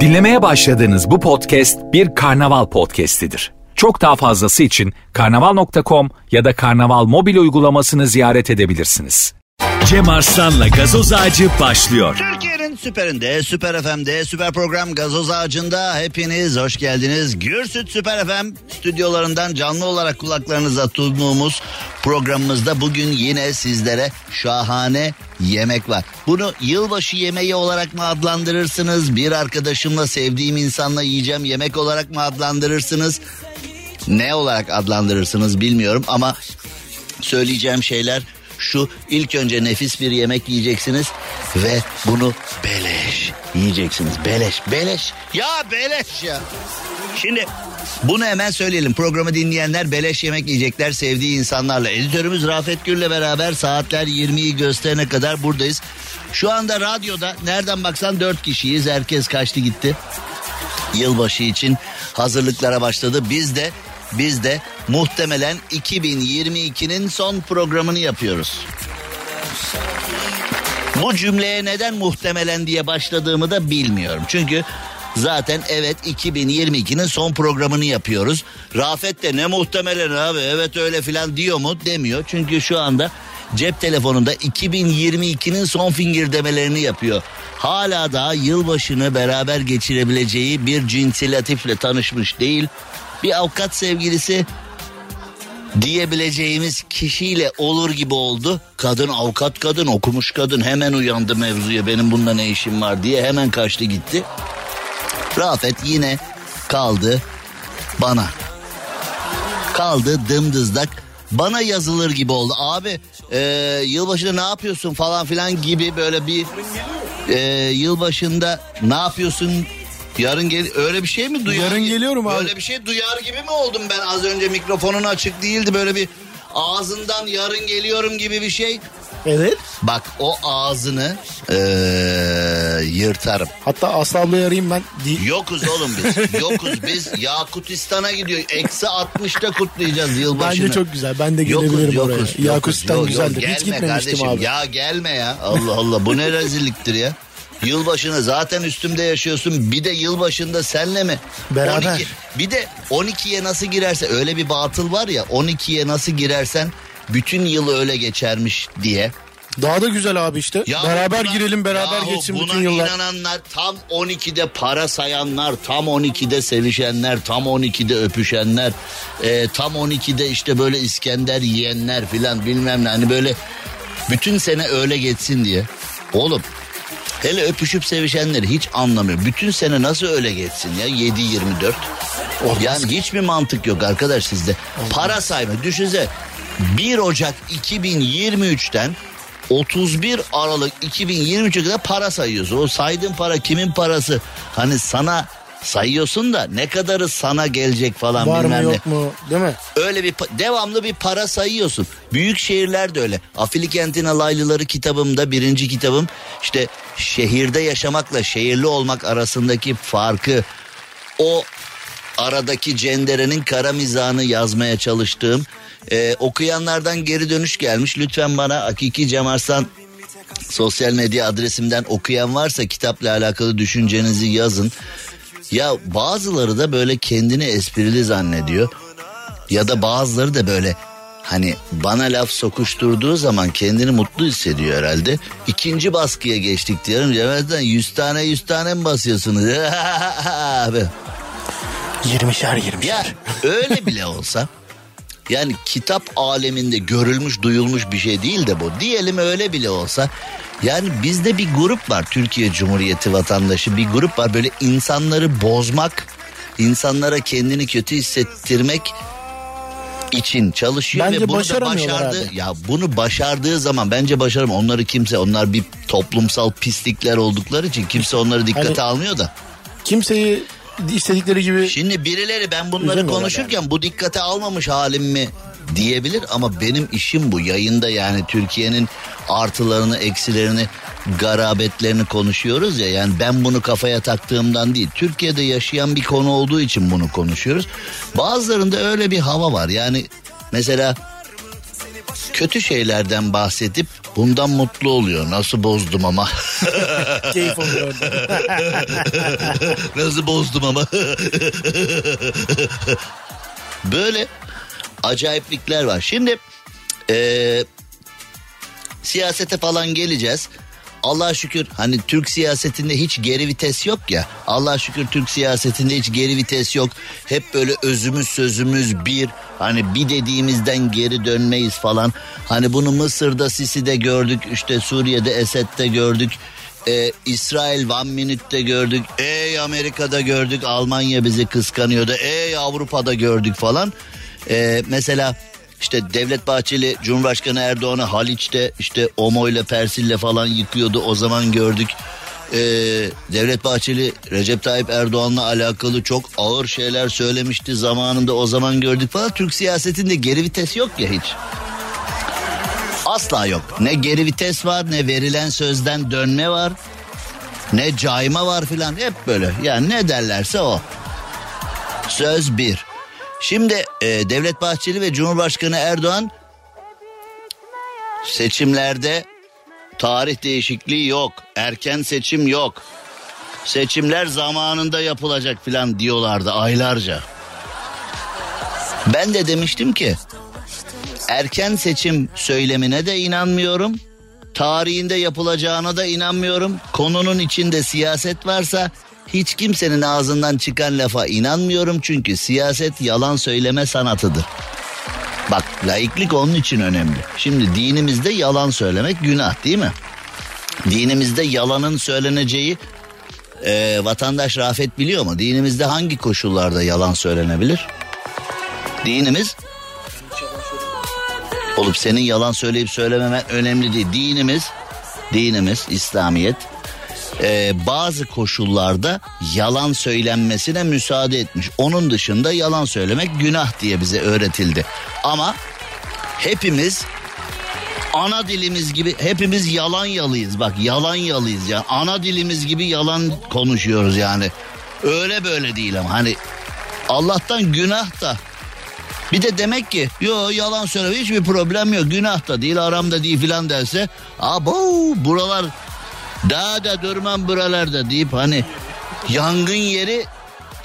Dinlemeye başladığınız bu podcast bir karnaval podcastidir. Çok daha fazlası için karnaval.com ya da karnaval mobil uygulamasını ziyaret edebilirsiniz. Cem Arslan'la gazoz ağacı başlıyor. Türkiye'nin süperinde, süper FM'de, süper program Gazoz Ağacı'nda hepiniz hoş geldiniz. Gürsüt Süper FM stüdyolarından canlı olarak kulaklarınıza sunduğumuz programımızda bugün yine sizlere şahane yemek var. Bunu yılbaşı yemeği olarak mı adlandırırsınız? Bir arkadaşımla sevdiğim insanla yiyeceğim yemek olarak mı adlandırırsınız? Ne olarak adlandırırsınız bilmiyorum ama söyleyeceğim şeyler şu ilk önce nefis bir yemek yiyeceksiniz ve bunu beleş yiyeceksiniz. Beleş, beleş. Ya beleş ya. Şimdi bunu hemen söyleyelim. Programı dinleyenler beleş yemek yiyecekler sevdiği insanlarla. Editörümüz Rafet Gül'le beraber saatler 20'yi gösterene kadar buradayız. Şu anda radyoda nereden baksan 4 kişiyiz. Herkes kaçtı gitti. Yılbaşı için hazırlıklara başladı. Biz de biz de muhtemelen 2022'nin son programını yapıyoruz. Bu cümleye neden muhtemelen diye başladığımı da bilmiyorum. Çünkü zaten evet 2022'nin son programını yapıyoruz. Rafet de ne muhtemelen abi evet öyle filan diyor mu demiyor. Çünkü şu anda cep telefonunda 2022'nin son fingir yapıyor. Hala daha yılbaşını beraber geçirebileceği bir cinsilatifle tanışmış değil. Bir avukat sevgilisi diyebileceğimiz kişiyle olur gibi oldu. Kadın avukat kadın okumuş kadın hemen uyandı mevzuya benim bunda ne işim var diye hemen kaçtı gitti. Rafet yine kaldı bana. Kaldı dımdızdak bana yazılır gibi oldu. Abi e, yılbaşında ne yapıyorsun falan filan gibi böyle bir e, yılbaşında ne yapıyorsun Yarın gel öyle bir şey mi duyar? Yarın geliyorum abi. Öyle bir şey duyar gibi mi oldum ben az önce mikrofonun açık değildi böyle bir ağzından yarın geliyorum gibi bir şey. Evet. Bak o ağzını ee, yırtarım. Hatta Aslı ablayı arayayım ben. Yokuz oğlum biz. Yokuz biz. Yakutistan'a gidiyor. Eksi 60'ta kutlayacağız yılbaşını. Bence çok güzel. Ben de gelebilirim yokuz, oraya. Yokuz, Yakutistan yok, yok, güzeldir. Gelme Hiç gitmemiştim kardeşim. abi. Ya gelme ya. Allah Allah bu ne rezilliktir ya. Yılbaşını zaten üstümde yaşıyorsun. Bir de yılbaşında senle mi? Beraber. 12, bir de 12'ye nasıl girerse öyle bir batıl var ya 12'ye nasıl girersen bütün yıl öyle geçermiş diye. Daha da güzel abi işte. Ya beraber buna- girelim beraber Yahu geçsin buna bütün yıllar. inananlar tam 12'de para sayanlar, tam 12'de sevişenler, tam 12'de öpüşenler, e, tam 12'de işte böyle İskender yiyenler filan bilmem ne. Hani böyle bütün sene öyle geçsin diye. Oğlum hele öpüşüp sevişenleri hiç anlamıyor. Bütün sene nasıl öyle geçsin ya 7-24. Yani hiç mi mantık yok arkadaş sizde? Para sayma düşünse 1 Ocak 2023'ten 31 Aralık 2023'e kadar para sayıyorsun. O saydığın para kimin parası? Hani sana sayıyorsun da ne kadarı sana gelecek falan Var mı bilmem ne. yok mu değil mi? Öyle bir devamlı bir para sayıyorsun. Büyük şehirler de öyle. Afili alaylıları kitabımda birinci kitabım işte şehirde yaşamakla şehirli olmak arasındaki farkı o aradaki cenderenin kara mizahını yazmaya çalıştığım e, okuyanlardan geri dönüş gelmiş. Lütfen bana Hakiki Cem Arslan sosyal medya adresimden okuyan varsa kitapla alakalı düşüncenizi yazın. Ya bazıları da böyle kendini esprili zannediyor. Ya da bazıları da böyle hani bana laf sokuşturduğu zaman kendini mutlu hissediyor herhalde. İkinci baskıya geçtik diyorum. Cemil'den 100 tane 100 tane mi basıyorsunuz? Abi. 20'şer 20'şer. Ya öyle bile olsa yani kitap aleminde görülmüş duyulmuş bir şey değil de bu. Diyelim öyle bile olsa yani bizde bir grup var Türkiye Cumhuriyeti vatandaşı bir grup var böyle insanları bozmak, insanlara kendini kötü hissettirmek için çalışıyor Bence ve bunu da başardı. abi. Ya bunu başardığı zaman bence başarım. Onları kimse onlar bir toplumsal pislikler oldukları için kimse onları dikkate Hani- almıyor da. Kimseyi istedikleri gibi Şimdi birileri ben bunları konuşurken bu dikkate almamış halim mi diyebilir ama benim işim bu. Yayında yani Türkiye'nin artılarını eksilerini garabetlerini konuşuyoruz ya. Yani ben bunu kafaya taktığımdan değil. Türkiye'de yaşayan bir konu olduğu için bunu konuşuyoruz. Bazılarında öyle bir hava var. Yani mesela kötü şeylerden bahsedip bundan mutlu oluyor. Nasıl bozdum ama? Keyif olur orada. Nasıl bozdum ama. Böyle acayiplikler var. Şimdi eee, siyasete falan geleceğiz. Allah'a şükür hani Türk siyasetinde hiç geri vites yok ya. Allah'a şükür Türk siyasetinde hiç geri vites yok. Hep böyle özümüz sözümüz bir. Hani bir dediğimizden geri dönmeyiz falan. Hani bunu Mısır'da Sisi'de gördük. işte Suriye'de Esed'de gördük. Ee, İsrail One Minute'de gördük. Ey Amerika'da gördük. Almanya bizi kıskanıyordu. Ey Avrupa'da gördük falan. Ee, mesela işte Devlet Bahçeli Cumhurbaşkanı Erdoğan'ı Haliç'te işte Omo Persil'le falan yıkıyordu. O zaman gördük. Ee, Devlet Bahçeli Recep Tayyip Erdoğan'la alakalı çok ağır şeyler söylemişti zamanında o zaman gördük falan. Türk siyasetinde geri vites yok ya hiç. Asla yok. Ne geri vites var ne verilen sözden dönme var. Ne cayma var filan hep böyle. Yani ne derlerse o. Söz bir. Şimdi e, Devlet Bahçeli ve Cumhurbaşkanı Erdoğan seçimlerde tarih değişikliği yok. Erken seçim yok. Seçimler zamanında yapılacak filan diyorlardı aylarca. Ben de demiştim ki erken seçim söylemine de inanmıyorum. Tarihinde yapılacağına da inanmıyorum. Konunun içinde siyaset varsa hiç kimsenin ağzından çıkan lafa inanmıyorum çünkü siyaset yalan söyleme sanatıdır. Bak laiklik onun için önemli. Şimdi dinimizde yalan söylemek günah değil mi? Dinimizde yalanın söyleneceği e, vatandaş Rafet biliyor mu? Dinimizde hangi koşullarda yalan söylenebilir? Dinimiz olup senin yalan söyleyip söylememen önemli değil. Dinimiz, dinimiz İslamiyet e, bazı koşullarda yalan söylenmesine müsaade etmiş. Onun dışında yalan söylemek günah diye bize öğretildi. Ama hepimiz ana dilimiz gibi hepimiz yalan yalıyız. Bak yalan yalıyız ya. Ana dilimiz gibi yalan konuşuyoruz yani. Öyle böyle değil ama. Hani Allah'tan günah da. Bir de demek ki yo yalan söyleme hiçbir problem yok. Günah da değil aramda değil filan derse abo buralar daha da durmam buralarda deyip hani yangın yeri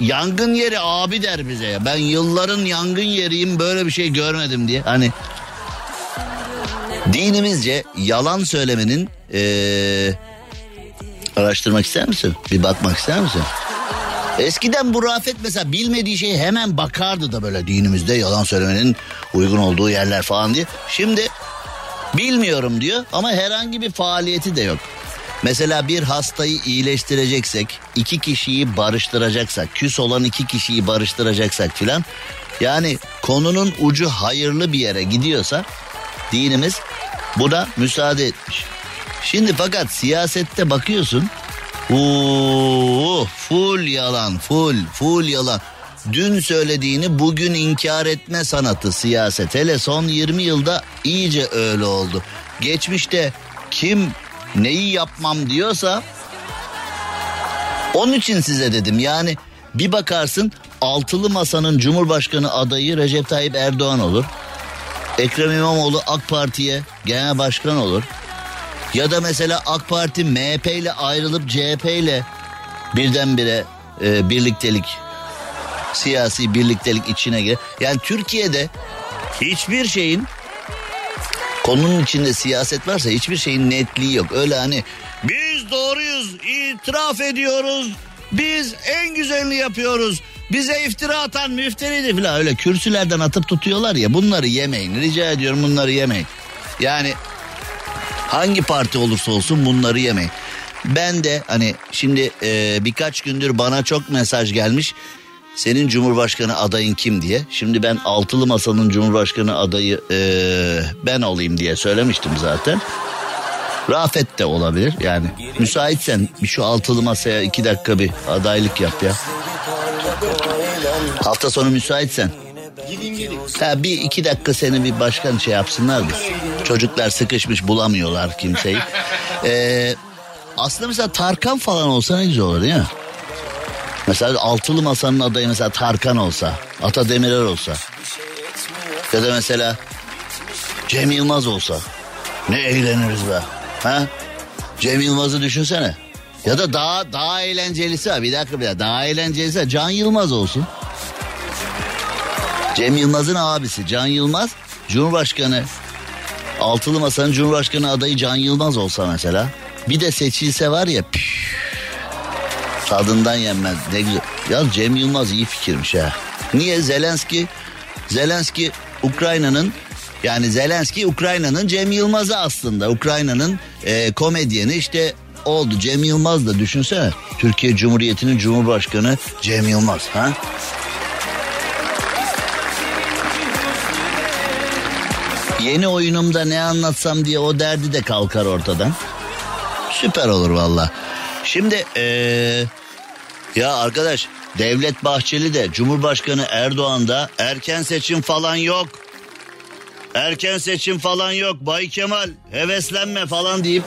yangın yeri abi der bize ya. Ben yılların yangın yeriyim böyle bir şey görmedim diye. Hani dinimizce yalan söylemenin ee, araştırmak ister misin? Bir bakmak ister misin? Eskiden bu Rafet mesela bilmediği şeyi hemen bakardı da böyle dinimizde yalan söylemenin uygun olduğu yerler falan diye. Şimdi bilmiyorum diyor ama herhangi bir faaliyeti de yok. Mesela bir hastayı iyileştireceksek, iki kişiyi barıştıracaksak, küs olan iki kişiyi barıştıracaksak filan. Yani konunun ucu hayırlı bir yere gidiyorsa dinimiz buna müsaade etmiş. Şimdi fakat siyasette bakıyorsun Oo, full yalan, full, full yalan. Dün söylediğini bugün inkar etme sanatı siyaset. Hele son 20 yılda iyice öyle oldu. Geçmişte kim neyi yapmam diyorsa onun için size dedim yani bir bakarsın altılı masanın cumhurbaşkanı adayı Recep Tayyip Erdoğan olur. Ekrem İmamoğlu AK Parti'ye genel başkan olur. Ya da mesela AK Parti MHP ile ayrılıp CHP ile birdenbire e, birliktelik siyasi birliktelik içine girer. Yani Türkiye'de hiçbir şeyin konunun içinde siyaset varsa hiçbir şeyin netliği yok. Öyle hani biz doğruyuz, itiraf ediyoruz. Biz en güzelini yapıyoruz. Bize iftira atan müfteri falan öyle kürsülerden atıp tutuyorlar ya bunları yemeyin. Rica ediyorum bunları yemeyin. Yani hangi parti olursa olsun bunları yemeyin. Ben de hani şimdi e, birkaç gündür bana çok mesaj gelmiş. Senin Cumhurbaşkanı adayın kim diye. Şimdi ben altılı masanın Cumhurbaşkanı adayı e, ben olayım diye söylemiştim zaten. Rafet de olabilir yani. Müsaitsen bir şu altılı masaya iki dakika bir adaylık yap ya. Hafta sonu müsaitsen. Ha, bir iki dakika seni bir başkan şey yapsınlar bir. Çocuklar sıkışmış bulamıyorlar kimseyi. Ee, aslında mesela Tarkan falan olsa ne güzel olur değil mi? Mesela altılı masanın adayı mesela Tarkan olsa, Ata Demirer olsa. Ya da mesela Cem Yılmaz olsa. Ne eğleniriz be. Ha? Cem Yılmaz'ı düşünsene. Ya da daha daha eğlencelisi var. Bir dakika bir dakika. Daha eğlencelisi var. Can Yılmaz olsun. Cem Yılmaz'ın abisi Can Yılmaz Cumhurbaşkanı Altılı Masa'nın Cumhurbaşkanı adayı Can Yılmaz olsa mesela bir de seçilse var ya püf, tadından yenmez ne güzel. Ya Cem Yılmaz iyi fikirmiş ha. Niye Zelenski Zelenski Ukrayna'nın yani Zelenski Ukrayna'nın Cem Yılmaz'ı aslında Ukrayna'nın e, komedyeni işte oldu Cem Yılmaz da düşünsene Türkiye Cumhuriyeti'nin Cumhurbaşkanı Cem Yılmaz ha Yeni oyunumda ne anlatsam diye o derdi de kalkar ortadan. Süper olur valla. Şimdi ee, ya arkadaş Devlet Bahçeli de Cumhurbaşkanı Erdoğan da erken seçim falan yok. Erken seçim falan yok Bay Kemal heveslenme falan deyip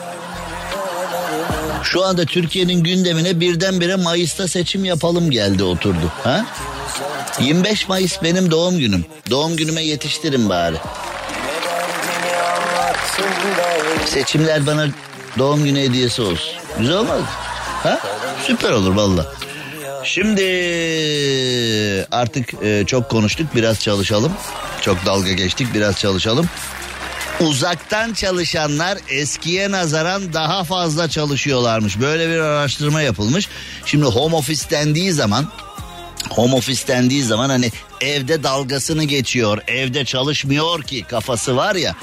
şu anda Türkiye'nin gündemine birdenbire Mayıs'ta seçim yapalım geldi oturdu. Ha? 25 Mayıs benim doğum günüm. Doğum günüme yetiştirin bari. Seçimler bana doğum günü hediyesi olsun. Güzel olmaz mı? Ha? Süper olur valla. Şimdi artık e, çok konuştuk biraz çalışalım. Çok dalga geçtik biraz çalışalım. Uzaktan çalışanlar eskiye nazaran daha fazla çalışıyorlarmış. Böyle bir araştırma yapılmış. Şimdi home office dendiği zaman home office dendiği zaman hani evde dalgasını geçiyor, evde çalışmıyor ki kafası var ya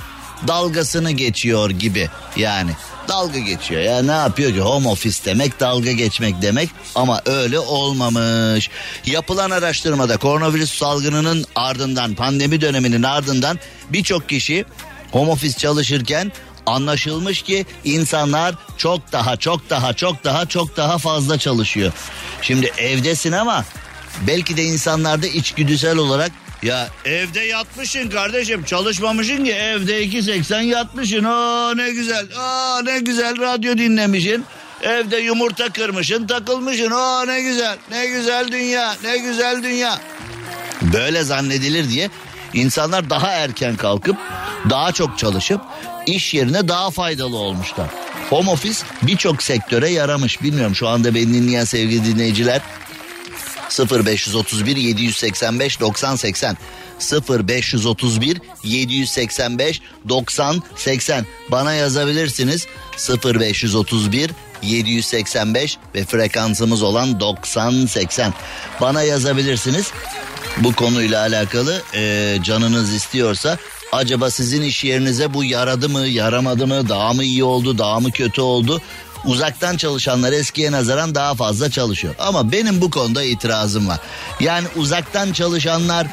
dalgasını geçiyor gibi yani. Dalga geçiyor ya ne yapıyor ki home office demek dalga geçmek demek ama öyle olmamış. Yapılan araştırmada koronavirüs salgınının ardından pandemi döneminin ardından birçok kişi home office çalışırken anlaşılmış ki insanlar çok daha çok daha çok daha çok daha fazla çalışıyor. Şimdi evdesin ama belki de insanlarda içgüdüsel olarak ya evde yatmışsın kardeşim çalışmamışsın ki evde 2.80 yatmışsın. Aa ne güzel aa ne güzel radyo dinlemişsin. Evde yumurta kırmışsın takılmışsın. Aa ne güzel ne güzel dünya ne güzel dünya. Böyle zannedilir diye insanlar daha erken kalkıp daha çok çalışıp iş yerine daha faydalı olmuşlar. Home office birçok sektöre yaramış. Bilmiyorum şu anda beni dinleyen sevgili dinleyiciler 0531 785 90 80 0531 785 90 80 bana yazabilirsiniz. 0531 785 ve frekansımız olan 90 80 bana yazabilirsiniz. Bu konuyla alakalı e, canınız istiyorsa acaba sizin iş yerinize bu yaradı mı yaramadı mı daha mı iyi oldu daha mı kötü oldu uzaktan çalışanlar eskiye nazaran daha fazla çalışıyor. Ama benim bu konuda itirazım var. Yani uzaktan çalışanlar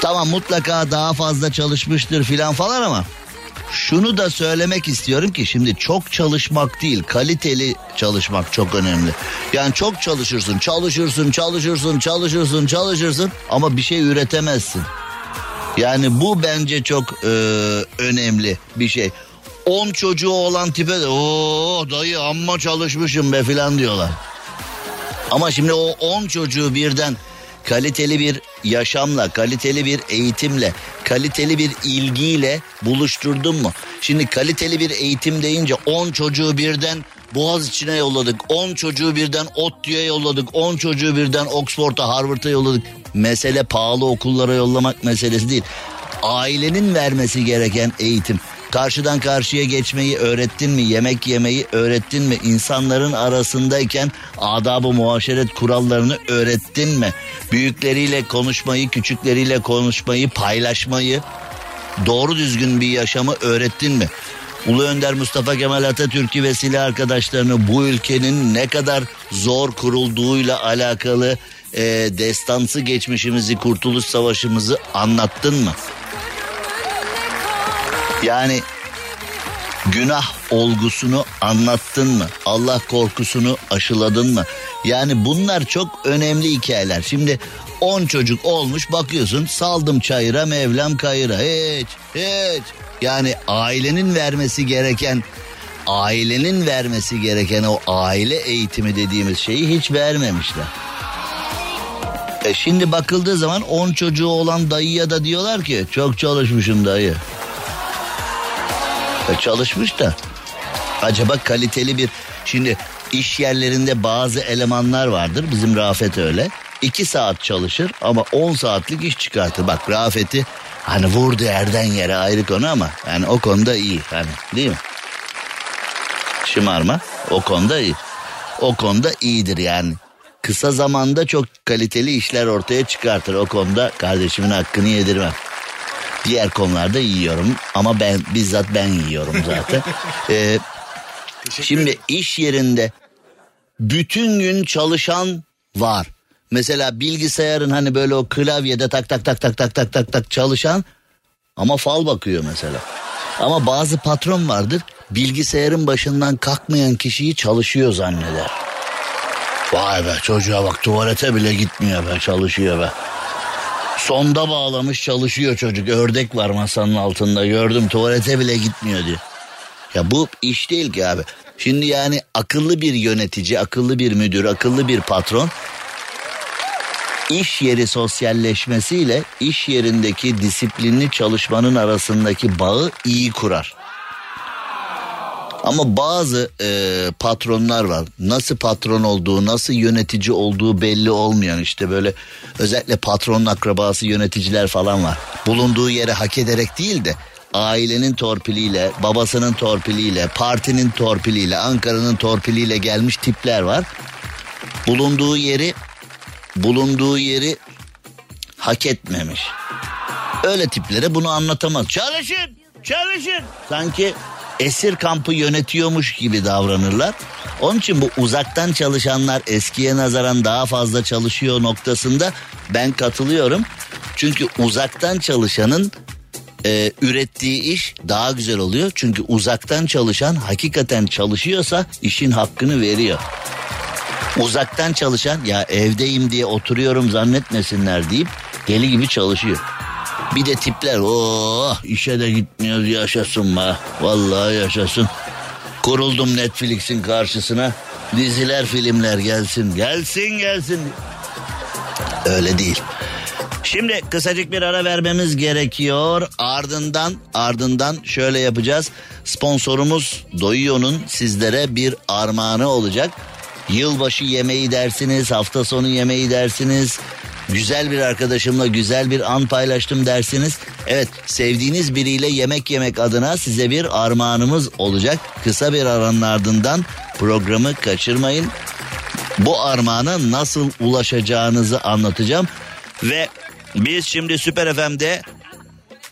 tamam mutlaka daha fazla çalışmıştır filan falan ama şunu da söylemek istiyorum ki şimdi çok çalışmak değil kaliteli çalışmak çok önemli. Yani çok çalışırsın çalışırsın çalışırsın çalışırsın çalışırsın ama bir şey üretemezsin. Yani bu bence çok e, önemli bir şey. 10 çocuğu olan tipe de o dayı amma çalışmışım be filan diyorlar. Ama şimdi o 10 çocuğu birden kaliteli bir yaşamla, kaliteli bir eğitimle, kaliteli bir ilgiyle buluşturdun mu? Şimdi kaliteli bir eğitim deyince 10 çocuğu birden Boğaz içine yolladık. 10 çocuğu birden ODTÜ'ye yolladık. 10 çocuğu birden Oxford'a, Harvard'a yolladık. Mesele pahalı okullara yollamak meselesi değil. Ailenin vermesi gereken eğitim. Karşıdan karşıya geçmeyi öğrettin mi? Yemek yemeyi öğrettin mi? İnsanların arasındayken adabı muaşeret kurallarını öğrettin mi? Büyükleriyle konuşmayı, küçükleriyle konuşmayı, paylaşmayı, doğru düzgün bir yaşamı öğrettin mi? Ulu Önder Mustafa Kemal Atatürk'ü ve silah arkadaşlarını bu ülkenin ne kadar zor kurulduğuyla alakalı e, destansı geçmişimizi, kurtuluş savaşımızı anlattın mı? Yani günah olgusunu anlattın mı? Allah korkusunu aşıladın mı? Yani bunlar çok önemli hikayeler. Şimdi 10 çocuk olmuş bakıyorsun saldım çayıra mevlam kayıra hiç hiç. Yani ailenin vermesi gereken ailenin vermesi gereken o aile eğitimi dediğimiz şeyi hiç vermemişler. E şimdi bakıldığı zaman 10 çocuğu olan dayıya da diyorlar ki çok çalışmışım dayı. Çalışmış da Acaba kaliteli bir şimdi iş yerlerinde bazı elemanlar vardır. Bizim Rafet öyle. 2 saat çalışır ama 10 saatlik iş çıkartır. Bak Rafet'i hani vurdu yerden yere ayrı konu ama yani o konuda iyi hani değil mi? Şımarma o konuda iyi. O konuda iyidir yani. Kısa zamanda çok kaliteli işler ortaya çıkartır. O konuda kardeşimin hakkını yedirmem. Diğer konularda yiyorum ama ben bizzat ben yiyorum zaten. Ee, şimdi iş yerinde bütün gün çalışan var. Mesela bilgisayarın hani böyle o klavyede tak tak tak tak tak tak tak tak çalışan ama fal bakıyor mesela. Ama bazı patron vardır bilgisayarın başından kalkmayan kişiyi çalışıyor zanneder. Vay be çocuğa bak tuvalete bile gitmiyor be çalışıyor be. Sonda bağlamış çalışıyor çocuk. Ördek var masanın altında gördüm tuvalete bile gitmiyor diyor. Ya bu iş değil ki abi. Şimdi yani akıllı bir yönetici, akıllı bir müdür, akıllı bir patron iş yeri sosyalleşmesiyle iş yerindeki disiplinli çalışmanın arasındaki bağı iyi kurar. Ama bazı e, patronlar var. Nasıl patron olduğu, nasıl yönetici olduğu belli olmayan işte böyle özellikle patronun akrabası yöneticiler falan var. Bulunduğu yere hak ederek değil de ailenin torpiliyle, babasının torpiliyle, partinin torpiliyle, Ankara'nın torpiliyle gelmiş tipler var. Bulunduğu yeri bulunduğu yeri hak etmemiş. Öyle tiplere bunu anlatamaz. Çalışın, çalışın. Sanki esir kampı yönetiyormuş gibi davranırlar. Onun için bu uzaktan çalışanlar eskiye nazaran daha fazla çalışıyor noktasında ben katılıyorum. Çünkü uzaktan çalışanın e, ürettiği iş daha güzel oluyor. Çünkü uzaktan çalışan hakikaten çalışıyorsa işin hakkını veriyor. Uzaktan çalışan ya evdeyim diye oturuyorum zannetmesinler deyip deli gibi çalışıyor. Bir de tipler oh işe de gitmiyoruz yaşasın be. Vallahi yaşasın. Kuruldum Netflix'in karşısına. Diziler filmler gelsin gelsin gelsin. Öyle değil. Şimdi kısacık bir ara vermemiz gerekiyor. Ardından ardından şöyle yapacağız. Sponsorumuz Doyuyor'un sizlere bir armağanı olacak. Yılbaşı yemeği dersiniz, hafta sonu yemeği dersiniz. Güzel bir arkadaşımla güzel bir an paylaştım dersiniz. Evet sevdiğiniz biriyle yemek yemek adına size bir armağanımız olacak. Kısa bir aranın ardından programı kaçırmayın. Bu armağana nasıl ulaşacağınızı anlatacağım. Ve biz şimdi Süper FM'de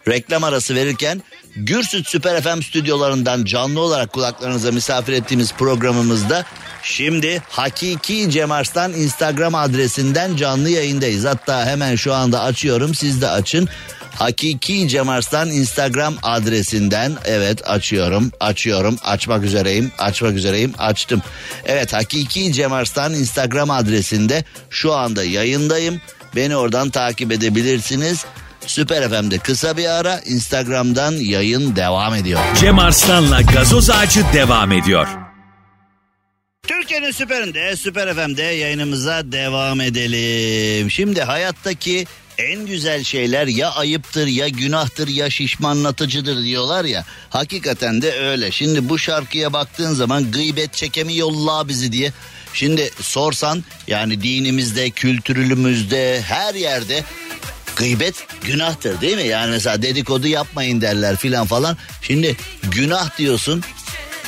reklam arası verirken Gürsüt Süper FM stüdyolarından canlı olarak kulaklarınıza misafir ettiğimiz programımızda şimdi Hakiki Cem Arslan Instagram adresinden canlı yayındayız. Hatta hemen şu anda açıyorum siz de açın. Hakiki Cem Arslan Instagram adresinden evet açıyorum açıyorum açmak üzereyim açmak üzereyim açtım. Evet Hakiki Cem Arslan Instagram adresinde şu anda yayındayım. Beni oradan takip edebilirsiniz. Süper FM'de kısa bir ara Instagram'dan yayın devam ediyor. Cem Arslan'la gazoz ağacı devam ediyor. Türkiye'nin süperinde Süper FM'de yayınımıza devam edelim. Şimdi hayattaki en güzel şeyler ya ayıptır ya günahtır ya şişmanlatıcıdır diyorlar ya. Hakikaten de öyle. Şimdi bu şarkıya baktığın zaman gıybet çekemi yolla bizi diye. Şimdi sorsan yani dinimizde, kültürümüzde, her yerde gıybet günahtır değil mi? Yani mesela dedikodu yapmayın derler filan falan. Şimdi günah diyorsun.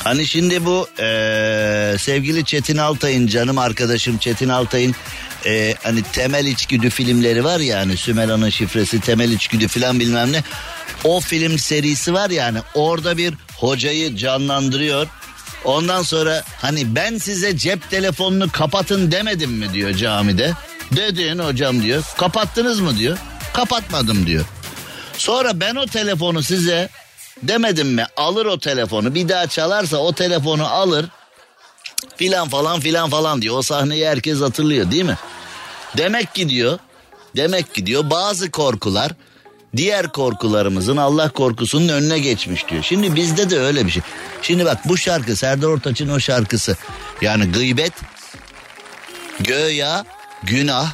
Hani şimdi bu eee, sevgili Çetin Altay'ın canım arkadaşım Çetin Altay'ın eee, hani temel içgüdü filmleri var ya hani Sümera'nın şifresi temel içgüdü filan bilmem ne. O film serisi var yani orada bir hocayı canlandırıyor. Ondan sonra hani ben size cep telefonunu kapatın demedim mi diyor camide. Dedin hocam diyor. Kapattınız mı diyor. Kapatmadım diyor. Sonra ben o telefonu size demedim mi alır o telefonu bir daha çalarsa o telefonu alır filan falan filan falan diyor. O sahneyi herkes hatırlıyor değil mi? Demek ki diyor demek ki diyor bazı korkular diğer korkularımızın Allah korkusunun önüne geçmiş diyor. Şimdi bizde de öyle bir şey. Şimdi bak bu şarkı Serdar Ortaç'ın o şarkısı. Yani gıybet göya günah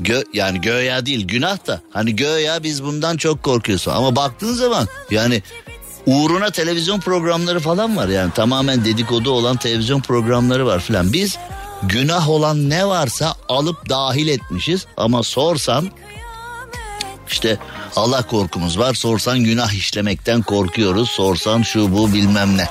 Gö, yani göya değil günah da. Hani göya biz bundan çok korkuyoruz ama baktığın zaman yani uğruna televizyon programları falan var. Yani tamamen dedikodu olan televizyon programları var filan. Biz günah olan ne varsa alıp dahil etmişiz. Ama sorsan işte Allah korkumuz var. Sorsan günah işlemekten korkuyoruz. Sorsan şu bu bilmem ne.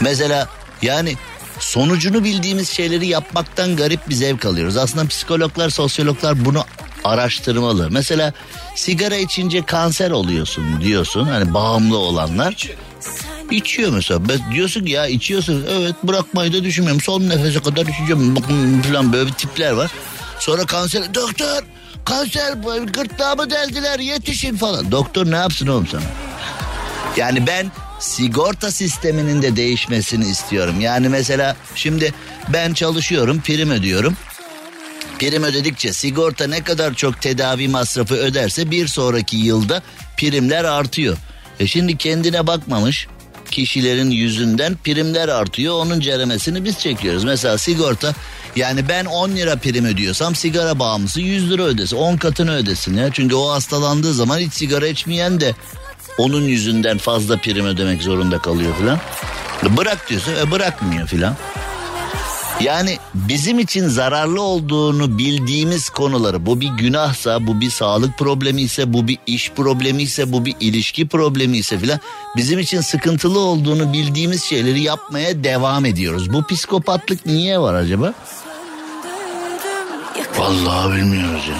Mesela yani sonucunu bildiğimiz şeyleri yapmaktan garip bir zevk alıyoruz. Aslında psikologlar, sosyologlar bunu araştırmalı. Mesela sigara içince kanser oluyorsun diyorsun. Hani bağımlı olanlar. İçiyor mesela. Diyorsun ki ya içiyorsun. Evet bırakmayı da düşünmüyorum. Son nefese kadar içeceğim. Falan böyle tipler var. Sonra kanser. Doktor kanser gırtlağımı deldiler yetişin falan. Doktor ne yapsın oğlum sana? Yani ben sigorta sisteminin de değişmesini istiyorum. Yani mesela şimdi ben çalışıyorum prim ödüyorum. Prim ödedikçe sigorta ne kadar çok tedavi masrafı öderse bir sonraki yılda primler artıyor. E şimdi kendine bakmamış kişilerin yüzünden primler artıyor. Onun ceremesini biz çekiyoruz. Mesela sigorta yani ben 10 lira prim ödüyorsam sigara bağımlısı 100 lira ödesin. 10 katını ödesin ya. Çünkü o hastalandığı zaman hiç sigara içmeyen de onun yüzünden fazla prim ödemek zorunda kalıyor filan. Bırak diyorsa e, bırakmıyor filan. Yani bizim için zararlı olduğunu bildiğimiz konuları bu bir günahsa bu bir sağlık problemi ise bu bir iş problemi ise bu bir ilişki problemi ise filan bizim için sıkıntılı olduğunu bildiğimiz şeyleri yapmaya devam ediyoruz. Bu psikopatlık niye var acaba? Vallahi bilmiyoruz ya.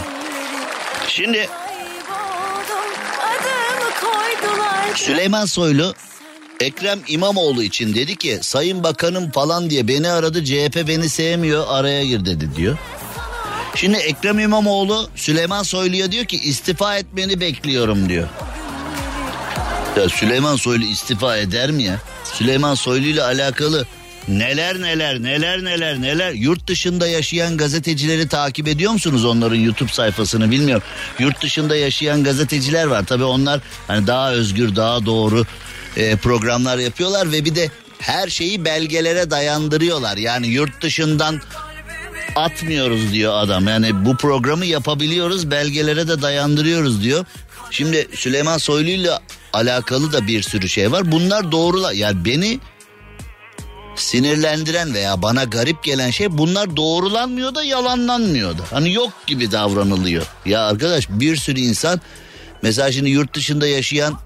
Şimdi Süleyman Soylu Ekrem İmamoğlu için dedi ki Sayın Bakanım falan diye beni aradı CHP beni sevmiyor araya gir dedi diyor. Şimdi Ekrem İmamoğlu Süleyman Soylu'ya diyor ki istifa etmeni bekliyorum diyor. Ya Süleyman Soylu istifa eder mi ya? Süleyman Soylu ile alakalı neler neler neler neler neler yurt dışında yaşayan gazetecileri takip ediyor musunuz onların YouTube sayfasını bilmiyorum. Yurt dışında yaşayan gazeteciler var tabii onlar hani daha özgür daha doğru e, programlar yapıyorlar ve bir de her şeyi belgelere dayandırıyorlar. Yani yurt dışından atmıyoruz diyor adam. Yani bu programı yapabiliyoruz belgelere de dayandırıyoruz diyor. Şimdi Süleyman Soylu ile alakalı da bir sürü şey var. Bunlar doğrular. Yani beni sinirlendiren veya bana garip gelen şey bunlar doğrulanmıyor da yalanlanmıyor da. Hani yok gibi davranılıyor. Ya arkadaş bir sürü insan mesela şimdi yurt dışında yaşayan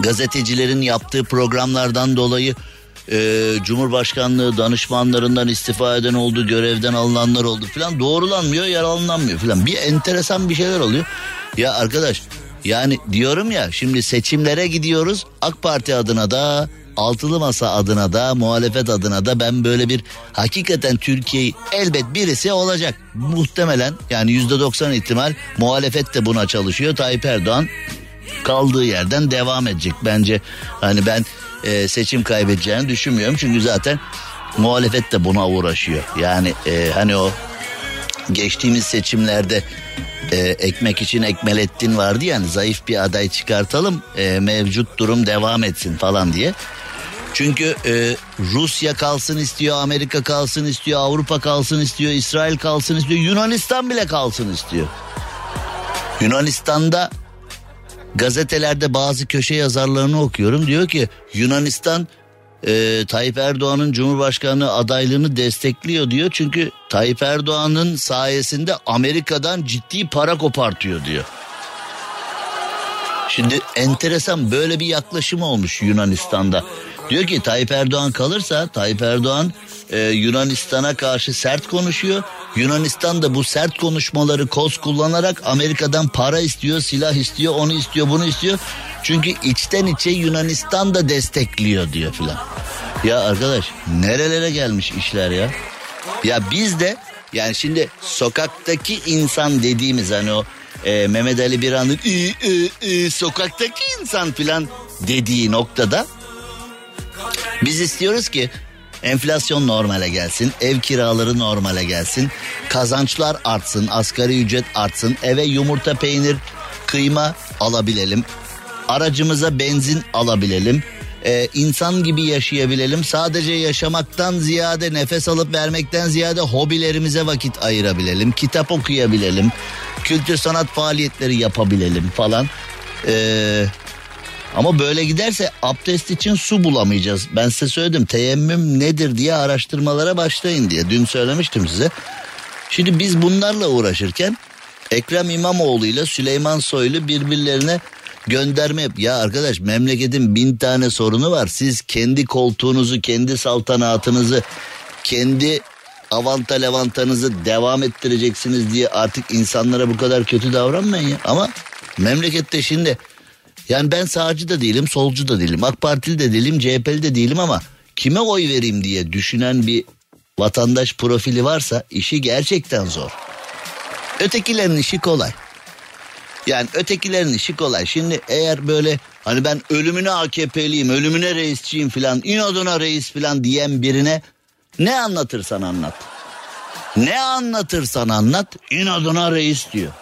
gazetecilerin yaptığı programlardan dolayı e, Cumhurbaşkanlığı danışmanlarından istifa eden oldu, görevden alınanlar oldu filan doğrulanmıyor, yalanlanmıyor filan. Bir enteresan bir şeyler oluyor. Ya arkadaş yani diyorum ya şimdi seçimlere gidiyoruz AK Parti adına da altılı masa adına da muhalefet adına da ben böyle bir hakikaten Türkiye'yi elbet birisi olacak. Muhtemelen yani yüzde doksan ihtimal muhalefet de buna çalışıyor. Tayyip Erdoğan kaldığı yerden devam edecek. Bence hani ben e, seçim kaybedeceğini düşünmüyorum. Çünkü zaten muhalefet de buna uğraşıyor. Yani e, hani o geçtiğimiz seçimlerde e, ekmek için Ekmelettin vardı yani zayıf bir aday çıkartalım e, mevcut durum devam etsin falan diye. Çünkü e, Rusya kalsın istiyor, Amerika kalsın istiyor, Avrupa kalsın istiyor, İsrail kalsın istiyor, Yunanistan bile kalsın istiyor. Yunanistan'da gazetelerde bazı köşe yazarlarını okuyorum. Diyor ki Yunanistan e, Tayyip Erdoğan'ın Cumhurbaşkanı adaylığını destekliyor diyor. Çünkü Tayyip Erdoğan'ın sayesinde Amerika'dan ciddi para kopartıyor diyor. Şimdi enteresan böyle bir yaklaşım olmuş Yunanistan'da. Diyor ki Tayyip Erdoğan kalırsa Tayyip Erdoğan e, Yunanistan'a karşı sert konuşuyor. Yunanistan da bu sert konuşmaları koz kullanarak Amerika'dan para istiyor, silah istiyor, onu istiyor, bunu istiyor. Çünkü içten içe Yunanistan da destekliyor diyor filan. Ya arkadaş nerelere gelmiş işler ya? Ya biz de yani şimdi sokaktaki insan dediğimiz hani o e, Mehmet Ali ı, ı, sokaktaki insan filan dediği noktada biz istiyoruz ki enflasyon normale gelsin, ev kiraları normale gelsin, kazançlar artsın, asgari ücret artsın, eve yumurta, peynir, kıyma alabilelim, aracımıza benzin alabilelim, ee, insan gibi yaşayabilelim. Sadece yaşamaktan ziyade nefes alıp vermekten ziyade hobilerimize vakit ayırabilelim. Kitap okuyabilelim. Kültür sanat faaliyetleri yapabilelim falan. Ee, Ama böyle giderse abdest için su bulamayacağız. Ben size söyledim teyemmüm nedir diye araştırmalara başlayın diye. Dün söylemiştim size. Şimdi biz bunlarla uğraşırken Ekrem İmamoğlu ile Süleyman Soylu birbirlerine gönderme yap. Ya arkadaş memleketin bin tane sorunu var. Siz kendi koltuğunuzu, kendi saltanatınızı, kendi avanta levantanızı devam ettireceksiniz diye artık insanlara bu kadar kötü davranmayın ya. Ama memlekette şimdi yani ben sağcı da değilim, solcu da değilim, AK Partili de değilim, CHP'li de değilim ama kime oy vereyim diye düşünen bir vatandaş profili varsa işi gerçekten zor. Ötekilerin işi kolay. Yani ötekilerin işi kolay. Şimdi eğer böyle hani ben ölümüne AKP'liyim, ölümüne reisçiyim filan, inadına reis filan diyen birine ne anlatırsan anlat. Ne anlatırsan anlat inadına reis diyor.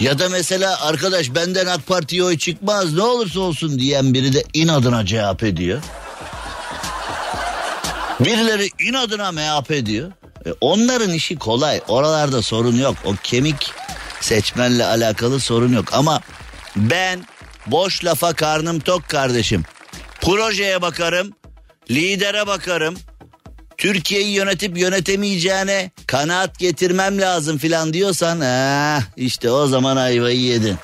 Ya da mesela arkadaş benden AK Parti'ye oy çıkmaz ne olursa olsun diyen biri de inadına cevap ediyor. Birileri inadına MHP diyor. E onların işi kolay. Oralarda sorun yok. O kemik seçmenle alakalı sorun yok. Ama ben boş lafa karnım tok kardeşim. Projeye bakarım, lidere bakarım. Türkiye'yi yönetip yönetemeyeceğine kanaat getirmem lazım filan diyorsan ah, işte o zaman ayvayı yedin.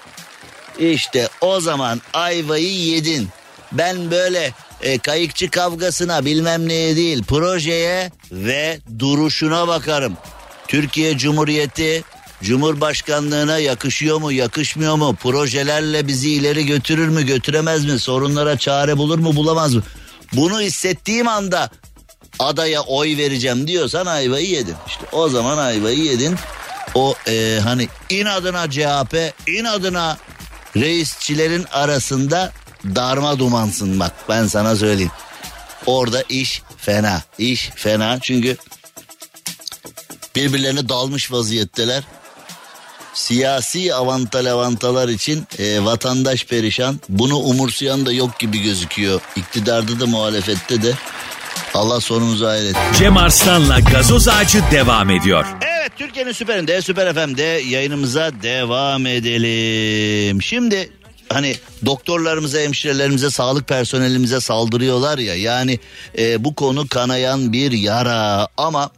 İşte o zaman ayvayı yedin. Ben böyle e, kayıkçı kavgasına bilmem neye değil projeye ve duruşuna bakarım. Türkiye Cumhuriyeti Cumhurbaşkanlığına yakışıyor mu yakışmıyor mu projelerle bizi ileri götürür mü götüremez mi sorunlara çare bulur mu bulamaz mı bunu hissettiğim anda adaya oy vereceğim diyorsan ayvayı yedin işte o zaman ayvayı yedin o e, hani inadına CHP inadına reisçilerin arasında darma dumansın bak ben sana söyleyeyim. Orada iş fena. iş fena çünkü birbirlerine dalmış vaziyetteler. Siyasi avanta levantalar için e, vatandaş perişan. Bunu umursayan da yok gibi gözüküyor. İktidarda da muhalefette de. Allah sonumuzu hayret. Cem Arslan'la gazoz ağacı devam ediyor. Evet Türkiye'nin süperinde Süper FM'de yayınımıza devam edelim. Şimdi hani doktorlarımıza, hemşirelerimize, sağlık personelimize saldırıyorlar ya. Yani e, bu konu kanayan bir yara ama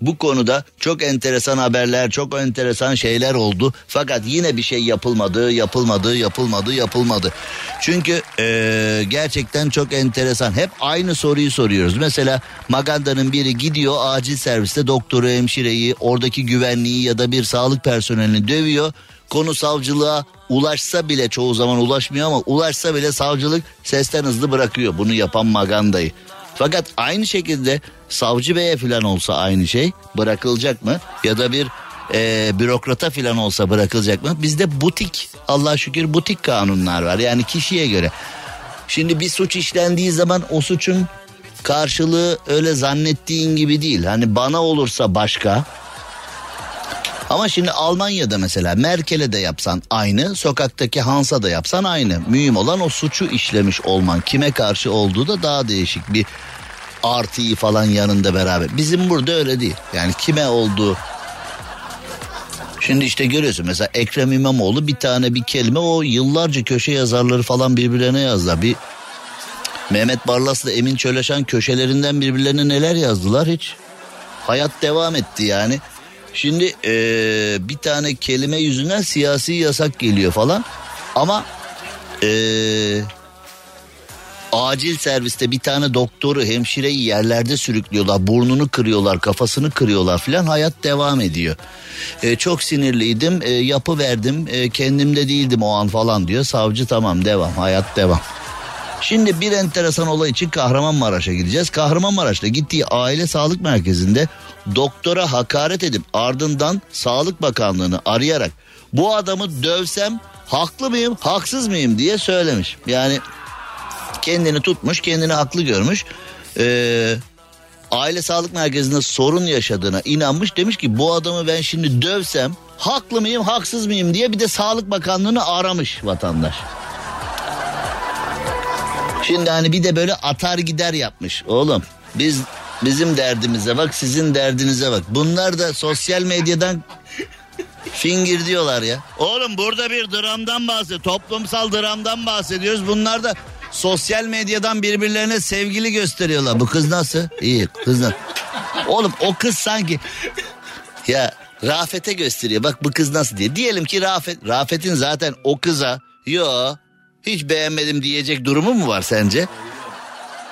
bu konuda çok enteresan haberler, çok enteresan şeyler oldu. Fakat yine bir şey yapılmadı, yapılmadı, yapılmadı, yapılmadı. Çünkü e, gerçekten çok enteresan. Hep aynı soruyu soruyoruz. Mesela Maganda'nın biri gidiyor acil serviste doktoru, hemşireyi, oradaki güvenliği ya da bir sağlık personelini dövüyor. Konu savcılığa ulaşsa bile çoğu zaman ulaşmıyor ama ulaşsa bile savcılık sesten hızlı bırakıyor bunu yapan Maganda'yı. Fakat aynı şekilde savcı beye falan olsa aynı şey bırakılacak mı? Ya da bir e, bürokrata falan olsa bırakılacak mı? Bizde butik Allah şükür butik kanunlar var yani kişiye göre. Şimdi bir suç işlendiği zaman o suçun karşılığı öyle zannettiğin gibi değil. Hani bana olursa başka. Ama şimdi Almanya'da mesela Merkel'e de yapsan aynı, sokaktaki Hans'a da yapsan aynı. Mühim olan o suçu işlemiş olman. Kime karşı olduğu da daha değişik bir artıyı falan yanında beraber. Bizim burada öyle değil. Yani kime olduğu Şimdi işte görüyorsun mesela Ekrem İmamoğlu bir tane bir kelime o yıllarca köşe yazarları falan birbirlerine yazdılar. Bir Mehmet Barlas'la Emin Çöleşen köşelerinden birbirlerine neler yazdılar hiç. Hayat devam etti yani. Şimdi ee, bir tane kelime yüzünden siyasi yasak geliyor falan. Ama ee, acil serviste bir tane doktoru hemşireyi yerlerde sürüklüyorlar burnunu kırıyorlar kafasını kırıyorlar filan hayat devam ediyor. Ee, çok sinirliydim e, yapı verdim e, kendimde değildim o an falan diyor savcı tamam devam hayat devam. Şimdi bir enteresan olay için Kahramanmaraş'a gideceğiz. Kahramanmaraş'ta gittiği aile sağlık merkezinde doktora hakaret edip ardından Sağlık Bakanlığı'nı arayarak bu adamı dövsem haklı mıyım haksız mıyım diye söylemiş. Yani kendini tutmuş kendini haklı görmüş. Ee, aile sağlık merkezinde sorun yaşadığına inanmış demiş ki bu adamı ben şimdi dövsem haklı mıyım haksız mıyım diye bir de Sağlık Bakanlığı'nı aramış vatandaş. Şimdi hani bir de böyle atar gider yapmış. Oğlum biz bizim derdimize bak sizin derdinize bak. Bunlar da sosyal medyadan Fingir diyorlar ya. Oğlum burada bir dramdan bahsediyoruz. Toplumsal dramdan bahsediyoruz. Bunlar da sosyal medyadan birbirlerine sevgili gösteriyorlar. Bu kız nasıl? İyi kız nasıl? Oğlum o kız sanki ya Rafet'e gösteriyor. Bak bu kız nasıl diye. Diyelim ki Rafet Rafet'in zaten o kıza yo hiç beğenmedim diyecek durumu mu var sence?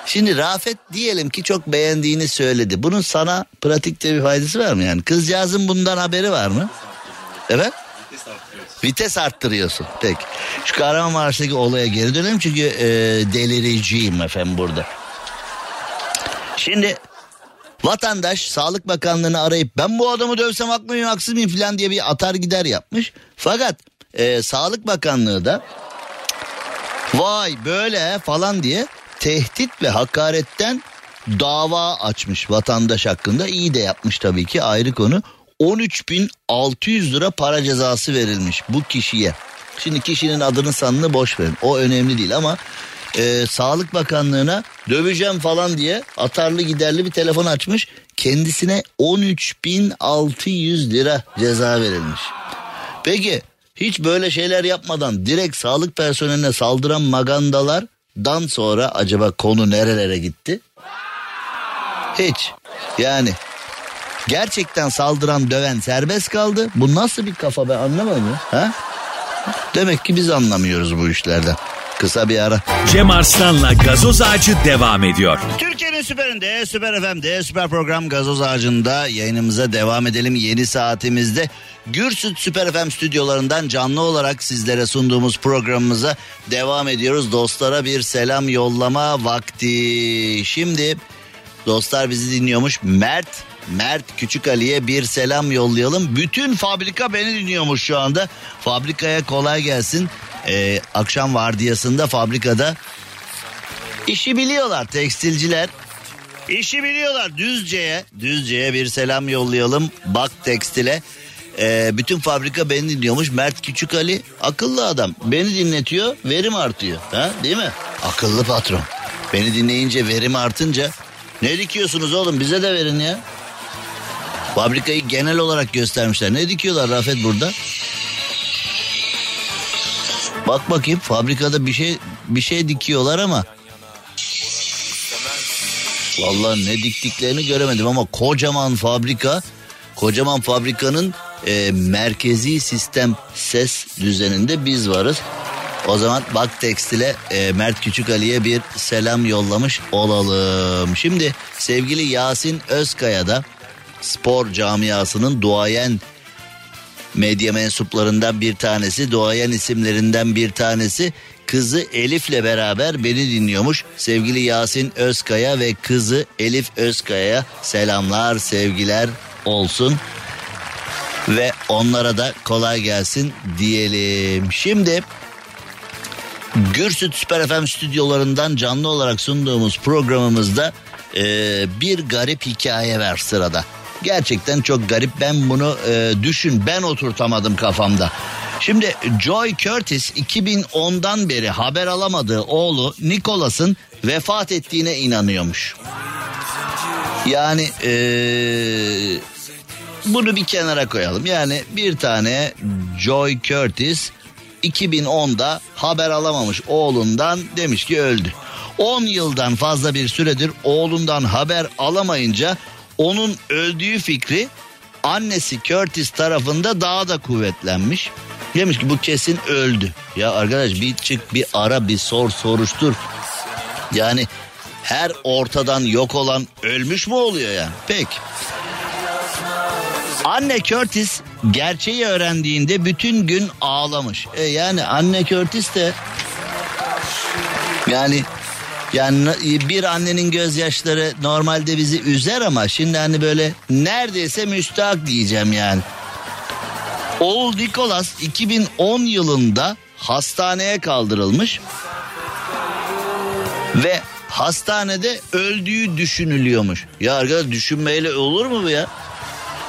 Şimdi Rafet diyelim ki çok beğendiğini söyledi. Bunun sana pratikte bir faydası var mı yani? Kızcağızın bundan haberi var mı? Evet. Vites arttırıyorsun. Peki. Şu Kahramanmaraş'taki olaya geri dönelim çünkü e, delireceğim efendim burada. Şimdi vatandaş Sağlık Bakanlığı'nı arayıp ben bu adamı dövsem haklı mıyım haksız mıyım falan diye bir atar gider yapmış. Fakat e, Sağlık Bakanlığı da vay böyle falan diye tehdit ve hakaretten dava açmış vatandaş hakkında. iyi de yapmış tabii ki ayrı konu. 13.600 lira para cezası verilmiş bu kişiye. Şimdi kişinin adını sanını boş verin. O önemli değil ama e, Sağlık Bakanlığı'na döveceğim falan diye atarlı giderli bir telefon açmış. Kendisine 13.600 lira ceza verilmiş. Peki hiç böyle şeyler yapmadan direkt sağlık personeline saldıran magandalardan sonra acaba konu nerelere gitti? Hiç. Yani gerçekten saldıran döven serbest kaldı. Bu nasıl bir kafa ben anlamadım ya. Ha? Demek ki biz anlamıyoruz bu işlerden. Kısa bir ara. Cem Arslan'la gazoz ağacı devam ediyor. Türkiye'nin süperinde, süper FM'de, süper program gazoz ağacında yayınımıza devam edelim. Yeni saatimizde Gürsüt Süper FM stüdyolarından canlı olarak sizlere sunduğumuz programımıza devam ediyoruz. Dostlara bir selam yollama vakti. Şimdi dostlar bizi dinliyormuş. Mert Mert Küçük Ali'ye bir selam yollayalım. Bütün fabrika beni dinliyormuş şu anda. Fabrikaya kolay gelsin. Ee, akşam vardiyasında fabrikada işi biliyorlar tekstilciler. İşi biliyorlar Düzce'ye. Düzce'ye bir selam yollayalım. Bak tekstile. Ee, bütün fabrika beni dinliyormuş. Mert Küçük Ali akıllı adam. Beni dinletiyor verim artıyor. Ha, değil mi? Akıllı patron. Beni dinleyince verim artınca ne dikiyorsunuz oğlum bize de verin ya. Fabrikayı genel olarak göstermişler. Ne dikiyorlar Rafet burada? Bak bakayım fabrikada bir şey bir şey dikiyorlar ama Vallahi ne diktiklerini göremedim ama kocaman fabrika, kocaman fabrikanın e, merkezi sistem ses düzeninde biz varız. O zaman bak tekstile e, Mert Küçük Ali'ye bir selam yollamış olalım. Şimdi sevgili Yasin Özkaya da spor camiasının duayen medya mensuplarından bir tanesi, duayen isimlerinden bir tanesi. Kızı Elif'le beraber beni dinliyormuş. Sevgili Yasin Özkaya ve kızı Elif Özkaya'ya selamlar, sevgiler olsun. Ve onlara da kolay gelsin diyelim. Şimdi Gürsüt Süper FM stüdyolarından canlı olarak sunduğumuz programımızda e, bir garip hikaye var sırada. Gerçekten çok garip. Ben bunu e, düşün ben oturtamadım kafamda. Şimdi Joy Curtis 2010'dan beri haber alamadığı oğlu Nicholas'ın vefat ettiğine inanıyormuş. Yani e, bunu bir kenara koyalım. Yani bir tane Joy Curtis 2010'da haber alamamış oğlundan demiş ki öldü. 10 yıldan fazla bir süredir oğlundan haber alamayınca onun öldüğü fikri annesi Curtis tarafında daha da kuvvetlenmiş. Demiş ki bu kesin öldü. Ya arkadaş bir çık bir ara bir sor soruştur. Yani her ortadan yok olan ölmüş mü oluyor yani? Peki. Anne Curtis gerçeği öğrendiğinde bütün gün ağlamış. E yani anne Curtis de yani yani bir annenin gözyaşları normalde bizi üzer ama şimdi hani böyle neredeyse müstahak diyeceğim yani. Oğul Nicholas 2010 yılında hastaneye kaldırılmış ve hastanede öldüğü düşünülüyormuş. Ya arkadaş düşünmeyle olur mu bu ya?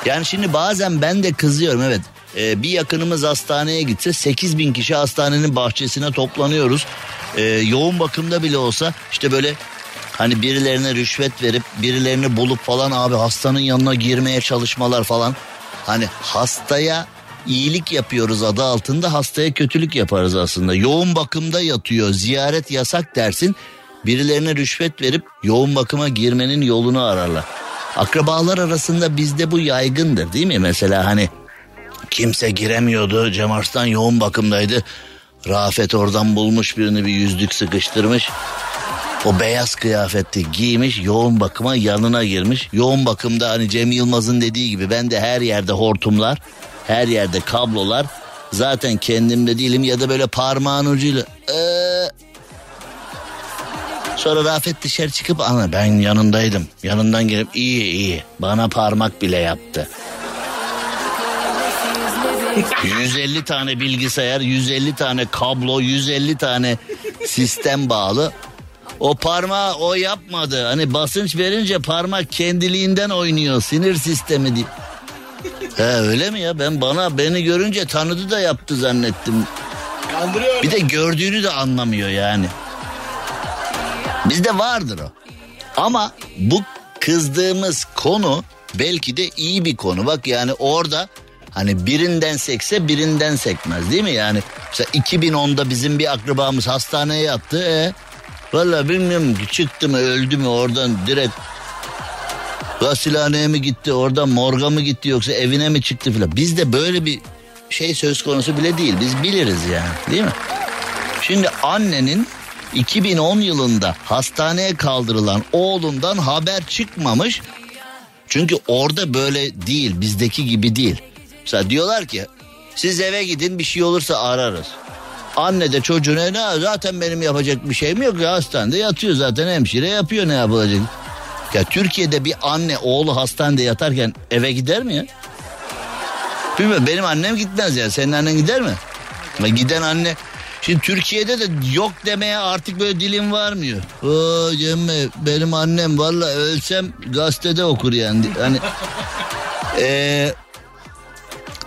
Yani şimdi bazen ben de kızıyorum evet. Ee, bir yakınımız hastaneye gitse 8 bin kişi hastanenin bahçesine toplanıyoruz. Ee, yoğun bakımda bile olsa işte böyle hani birilerine rüşvet verip birilerini bulup falan abi hastanın yanına girmeye çalışmalar falan. Hani hastaya iyilik yapıyoruz adı altında hastaya kötülük yaparız aslında. Yoğun bakımda yatıyor ziyaret yasak dersin birilerine rüşvet verip yoğun bakıma girmenin yolunu ararlar. Akrabalar arasında bizde bu yaygındır değil mi? Mesela hani kimse giremiyordu Cem Arslan yoğun bakımdaydı. Rafet oradan bulmuş birini bir yüzlük sıkıştırmış. O beyaz kıyafeti giymiş yoğun bakıma yanına girmiş. Yoğun bakımda hani Cem Yılmaz'ın dediği gibi ben de her yerde hortumlar, her yerde kablolar. Zaten kendimde değilim ya da böyle parmağın ucuyla ee... Sonra Rafet dışarı çıkıp ana ben yanındaydım. Yanından gelip iyi iyi bana parmak bile yaptı. 150 tane bilgisayar, 150 tane kablo, 150 tane sistem bağlı. O parmağı o yapmadı. Hani basınç verince parmak kendiliğinden oynuyor. Sinir sistemi diye. He öyle mi ya? Ben bana beni görünce tanıdı da yaptı zannettim. Kandırıyor. Bir de gördüğünü de anlamıyor yani. Bizde vardır o. Ama bu kızdığımız konu belki de iyi bir konu. Bak yani orada hani birinden sekse birinden sekmez değil mi? Yani mesela 2010'da bizim bir akrabamız hastaneye yattı. E, Valla bilmiyorum çıktı mı öldü mü oradan direkt gasilhaneye mi gitti oradan morga mı gitti yoksa evine mi çıktı filan. Bizde böyle bir şey söz konusu bile değil biz biliriz yani değil mi? Şimdi annenin 2010 yılında hastaneye kaldırılan oğlundan haber çıkmamış. Çünkü orada böyle değil bizdeki gibi değil. Mesela diyorlar ki siz eve gidin bir şey olursa ararız. Anne de çocuğuna ne zaten benim yapacak bir şeyim yok ya hastanede yatıyor zaten hemşire yapıyor ne yapılacak. Ya Türkiye'de bir anne oğlu hastanede yatarken eve gider mi ya? Bilmiyorum benim annem gitmez ya senin annen gider mi? Ama giden anne Şimdi Türkiye'de de yok demeye artık böyle dilim varmıyor. Oo Cemme benim annem valla ölsem gazetede okur yani. Hani ee,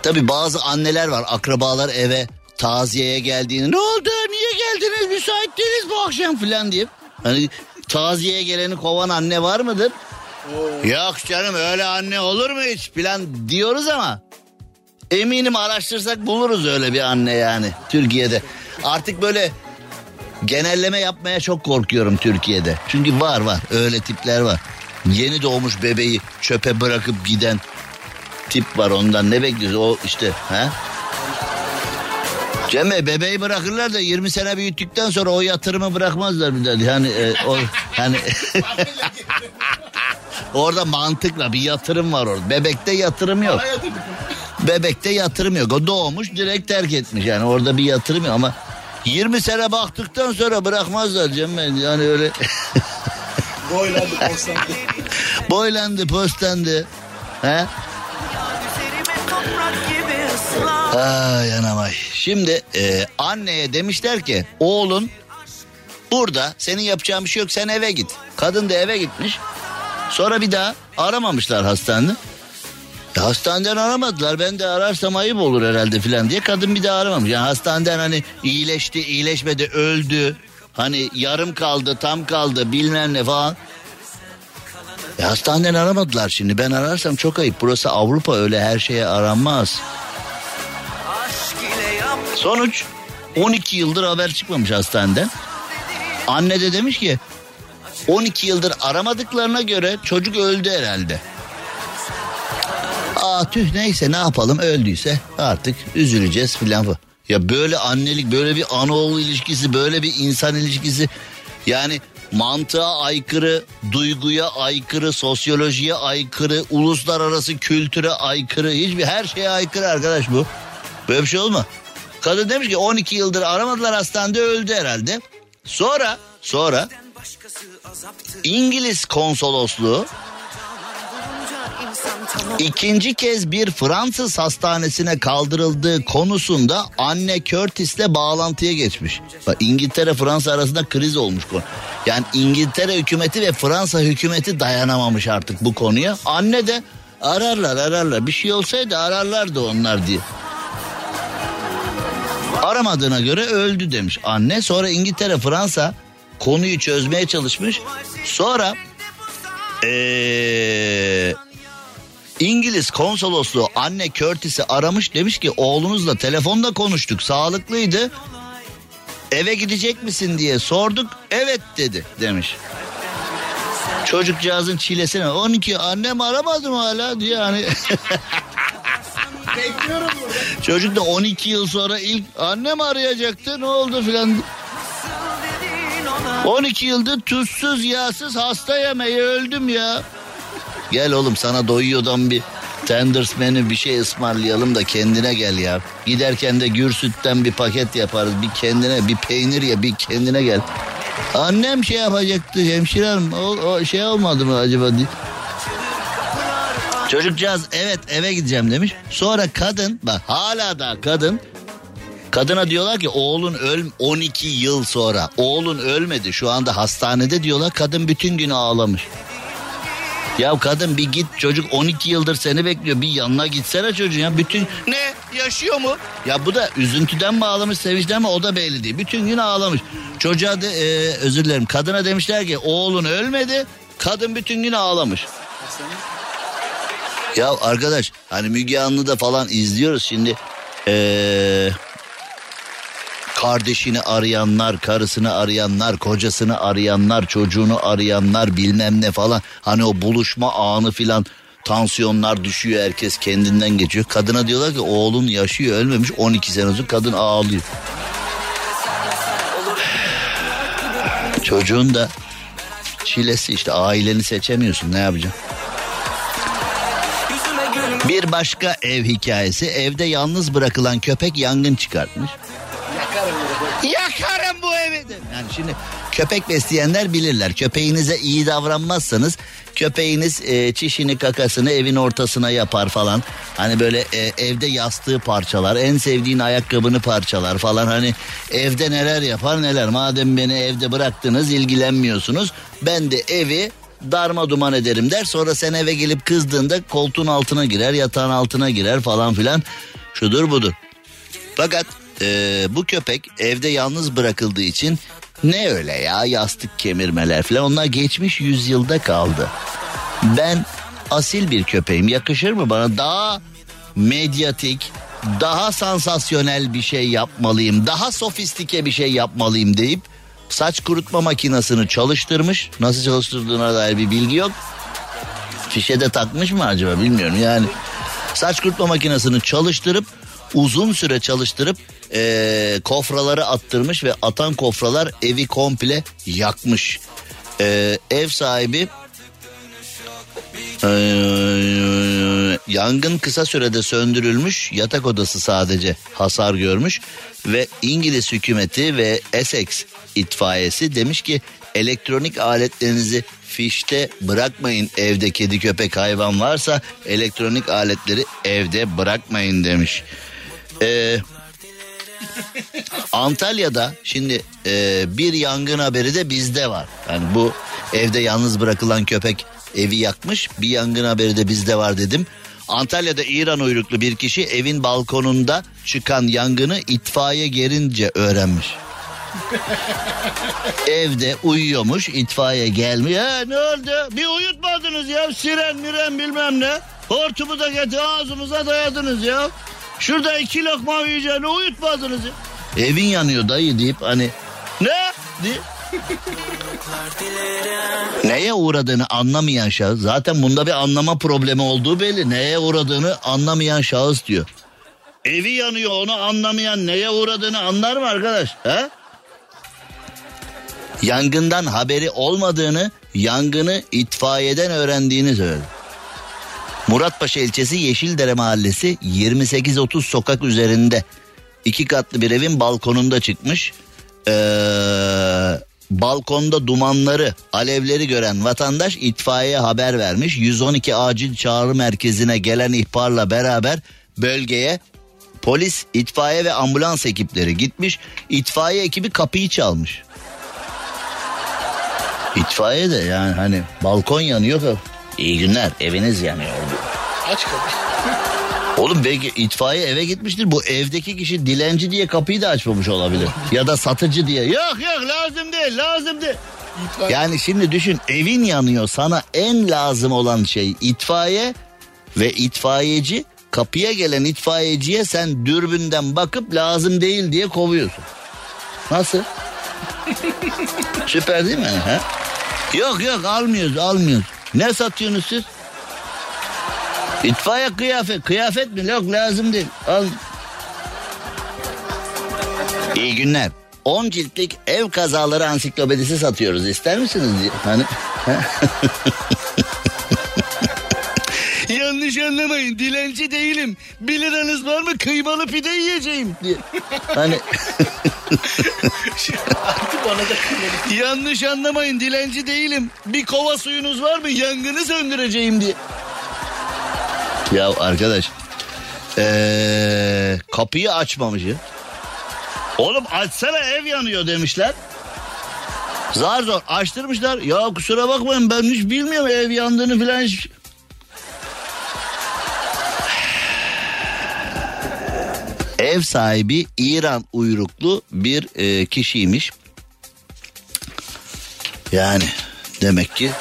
tabi bazı anneler var akrabalar eve taziyeye geldiğini ne oldu niye geldiniz müsait değiliz bu akşam filan diye. Hani taziyeye geleni kovan anne var mıdır? Yok canım öyle anne olur mu hiç filan diyoruz ama eminim araştırsak buluruz öyle bir anne yani Türkiye'de. Artık böyle genelleme yapmaya çok korkuyorum Türkiye'de. Çünkü var var öyle tipler var. Yeni doğmuş bebeği çöpe bırakıp giden tip var ondan ne bekliyorsun o işte ha? Cem bebeği bırakırlar da 20 sene büyüttükten sonra o yatırımı bırakmazlar bir daha. Yani e, o hani orada mantıkla bir yatırım var orada. Bebekte yatırım yok. Bebekte yatırım yok. O doğmuş direkt terk etmiş yani orada bir yatırım yok ama 20 sene baktıktan sonra bırakmazlar Cem yani öyle Boylandı postlandı. boylandı postlandı. He? Ay anam ay. Şimdi e, anneye demişler ki oğlun burada senin yapacağın bir şey yok sen eve git. Kadın da eve gitmiş. Sonra bir daha aramamışlar hastanede. Ya hastaneden aramadılar ben de ararsam ayıp olur herhalde filan diye kadın bir daha aramamış. Yani hastaneden hani iyileşti iyileşmedi öldü. Hani yarım kaldı tam kaldı bilmem ne falan. Ya hastaneden aramadılar şimdi ben ararsam çok ayıp. Burası Avrupa öyle her şeye aranmaz. Sonuç 12 yıldır haber çıkmamış hastaneden. Anne de demiş ki 12 yıldır aramadıklarına göre çocuk öldü herhalde. Aa tüh neyse ne yapalım öldüyse artık üzüleceğiz filan. Ya böyle annelik böyle bir ana oğul ilişkisi böyle bir insan ilişkisi yani mantığa aykırı, duyguya aykırı, sosyolojiye aykırı, uluslararası kültüre aykırı, hiçbir her şeye aykırı arkadaş bu. Böyle bir şey olma. Kadın demiş ki 12 yıldır aramadılar hastanede öldü herhalde. Sonra sonra İngiliz konsolosluğu ikinci kez bir Fransız hastanesine kaldırıldığı konusunda anne Curtis'le bağlantıya geçmiş. Bak İngiltere Fransa arasında kriz olmuş konu. Yani İngiltere hükümeti ve Fransa hükümeti dayanamamış artık bu konuya. Anne de ararlar ararlar bir şey olsaydı ararlardı onlar diye. Aramadığına göre öldü demiş anne. Sonra İngiltere Fransa konuyu çözmeye çalışmış. Sonra ee, İngiliz konsolosluğu anne Curtis'i aramış demiş ki oğlunuzla telefonda konuştuk sağlıklıydı. Eve gidecek misin diye sorduk evet dedi demiş. Çocukcağızın çilesine 12 annem aramadı mı hala diye hani Bekliyorum burada. çocuk da 12 yıl sonra ilk annem arayacaktı ne oldu filan 12 yıldır tuzsuz yağsız hasta yemeği öldüm ya. Gel oğlum sana doyuyordan bir tenders menü bir şey ısmarlayalım da kendine gel ya. Giderken de gür sütten bir paket yaparız. Bir kendine bir peynir ye bir kendine gel. Annem şey yapacaktı hemşirem o, o şey olmadı mı acaba diye. Çocukcağız evet eve gideceğim demiş. Sonra kadın bak hala da kadın Kadına diyorlar ki oğlun öl 12 yıl sonra oğlun ölmedi şu anda hastanede diyorlar kadın bütün gün ağlamış. Ya kadın bir git çocuk 12 yıldır seni bekliyor bir yanına gitsene çocuğun ya bütün ne yaşıyor mu? Ya bu da üzüntüden mi ağlamış sevinçten mi o da belli değil. Bütün gün ağlamış. Çocuğa de, e, özür dilerim kadına demişler ki oğlun ölmedi kadın bütün gün ağlamış. Ya arkadaş hani Müge Anlı'da falan izliyoruz şimdi eee, kardeşini arayanlar, karısını arayanlar, kocasını arayanlar, çocuğunu arayanlar bilmem ne falan. Hani o buluşma anı filan tansiyonlar düşüyor herkes kendinden geçiyor. Kadına diyorlar ki oğlun yaşıyor ölmemiş 12 sene sonra kadın ağlıyor. Çocuğun da çilesi işte aileni seçemiyorsun ne yapacaksın? Bir başka ev hikayesi evde yalnız bırakılan köpek yangın çıkartmış. Yakarım burada. Yakarım bu evi. de. Yani şimdi köpek besleyenler bilirler. Köpeğinize iyi davranmazsanız köpeğiniz e, çişini kakasını evin ortasına yapar falan. Hani böyle e, evde yastığı parçalar, en sevdiğin ayakkabını parçalar falan. Hani evde neler yapar neler. Madem beni evde bıraktınız ilgilenmiyorsunuz. Ben de evi darma duman ederim der. Sonra sen eve gelip kızdığında koltuğun altına girer, yatağın altına girer falan filan. Şudur budur. Fakat e, bu köpek evde yalnız bırakıldığı için ne öyle ya yastık kemirmeler falan onlar geçmiş yüzyılda kaldı. Ben asil bir köpeğim yakışır mı bana daha medyatik daha sansasyonel bir şey yapmalıyım daha sofistike bir şey yapmalıyım deyip saç kurutma makinesini çalıştırmış. Nasıl çalıştırdığına dair bir bilgi yok. Fişe de takmış mı acaba bilmiyorum. Yani saç kurutma makinesini çalıştırıp uzun süre çalıştırıp eee, kofraları attırmış ve atan kofralar evi komple yakmış. Eee, ev sahibi eee, yangın kısa sürede söndürülmüş yatak odası sadece hasar görmüş ve İngiliz hükümeti ve Essex itfaiyesi demiş ki elektronik aletlerinizi fişte bırakmayın evde kedi köpek hayvan varsa elektronik aletleri evde bırakmayın demiş. Ee, Antalya'da şimdi e, bir yangın haberi de bizde var. Yani bu evde yalnız bırakılan köpek evi yakmış. Bir yangın haberi de bizde var dedim. Antalya'da İran uyruklu bir kişi evin balkonunda çıkan yangını itfaiye gelince öğrenmiş. Evde uyuyormuş itfaiye gelmiş. Ha, ne oldu? Bir uyutmadınız ya siren miren bilmem ne. Hortumu da getir ağzımıza dayadınız ya. Şurada iki lokma yiyeceğini uyutmadınız ya. Evin yanıyor dayı deyip hani ne? Neye uğradığını anlamayan şahıs zaten bunda bir anlama problemi olduğu belli. Neye uğradığını anlamayan şahıs diyor. Evi yanıyor onu anlamayan neye uğradığını anlar mı arkadaş? He? Yangından haberi olmadığını, yangını itfaiyeden öğrendiğini söyledi. Muratpaşa ilçesi Yeşildere mahallesi 28-30 sokak üzerinde iki katlı bir evin balkonunda çıkmış. Ee, balkonda dumanları, alevleri gören vatandaş itfaiyeye haber vermiş. 112 acil çağrı merkezine gelen ihbarla beraber bölgeye polis, itfaiye ve ambulans ekipleri gitmiş. İtfaiye ekibi kapıyı çalmış. İtfaiye de yani hani balkon yanıyor. İyi günler eviniz yanıyor. Aç kapıyı. Oğlum belki itfaiye eve gitmiştir. Bu evdeki kişi dilenci diye kapıyı da açmamış olabilir. ya da satıcı diye. Yok yok lazım değil lazım değil. İtfaiye. Yani şimdi düşün evin yanıyor sana en lazım olan şey itfaiye Ve itfaiyeci kapıya gelen itfaiyeciye sen dürbünden bakıp lazım değil diye kovuyorsun. Nasıl? Süper değil mi? Ha? Yok yok almıyoruz almıyoruz. Ne satıyorsunuz siz? İtfaiye kıyafet. Kıyafet mi? Yok lazım değil. Al. İyi günler. 10 ciltlik ev kazaları ansiklopedisi satıyoruz. İster misiniz. Hani Yanlış anlamayın dilenci değilim. Bir liranız var mı kıymalı pide yiyeceğim diye. Hani Artık bana da yanlış anlamayın dilenci değilim. Bir kova suyunuz var mı yangını söndüreceğim diye. Ya arkadaş ee, kapıyı açmamış ya. Oğlum açsana ev yanıyor demişler. Zar zor açtırmışlar. Ya kusura bakmayın ben hiç bilmiyorum ev yandığını falan hiç... Ev sahibi İran uyruklu bir e, kişiymiş. Yani demek ki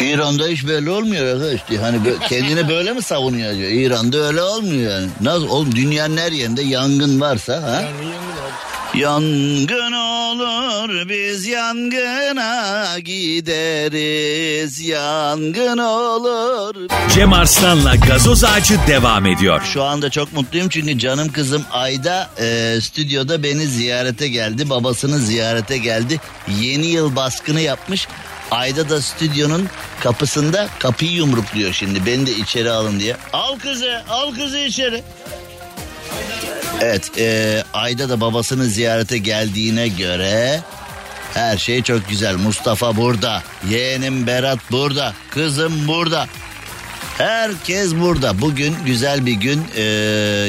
İran'da hiç belli olmuyor arkadaş. Hani bö- kendini böyle mi savunuyor diyor. İran'da öyle olmuyor yani. Nasıl oğlum dünyanın her yerinde yangın varsa ha? Yani yangın abi. Yangın olur biz yangına gideriz. Yangın olur. Cem Arslan'la gazoz ağacı devam ediyor. Şu anda çok mutluyum çünkü canım kızım Ayda e, stüdyoda beni ziyarete geldi. Babasını ziyarete geldi. Yeni yıl baskını yapmış. Ayda da stüdyonun kapısında kapıyı yumrukluyor şimdi. Beni de içeri alın diye. Al kızı, al kızı içeri. Evet, e, Ayda da babasını ziyarete geldiğine göre her şey çok güzel. Mustafa burada, yeğenim Berat burada, kızım burada. Herkes burada. Bugün güzel bir gün. Ee,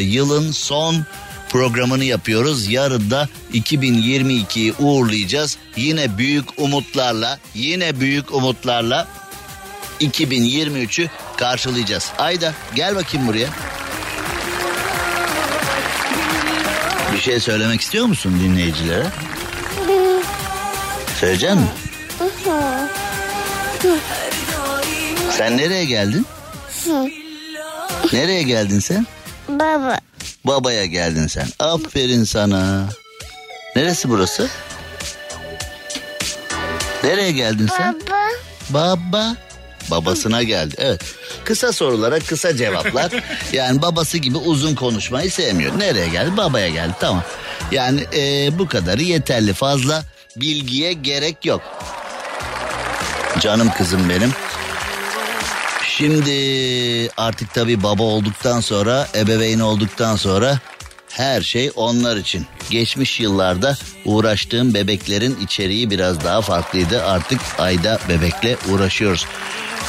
yılın son programını yapıyoruz. Yarın da 2022'yi uğurlayacağız. Yine büyük umutlarla, yine büyük umutlarla 2023'ü karşılayacağız. Ayda gel bakayım buraya. Şey söylemek istiyor musun dinleyicilere? Söyleyecek misin? Sen nereye geldin? Nereye geldin sen? Baba. Babaya geldin sen. Aferin sana. Neresi burası? Nereye geldin sen? Baba. Baba. Babasına geldi. Evet. Kısa sorulara kısa cevaplar. Yani babası gibi uzun konuşmayı sevmiyor. Nereye geldi? Babaya geldi. Tamam. Yani eee, bu kadarı yeterli. Fazla bilgiye gerek yok. Canım kızım benim. Şimdi artık tabii baba olduktan sonra, ebeveyn olduktan sonra her şey onlar için. Geçmiş yıllarda uğraştığım bebeklerin içeriği biraz daha farklıydı. Artık ayda bebekle uğraşıyoruz.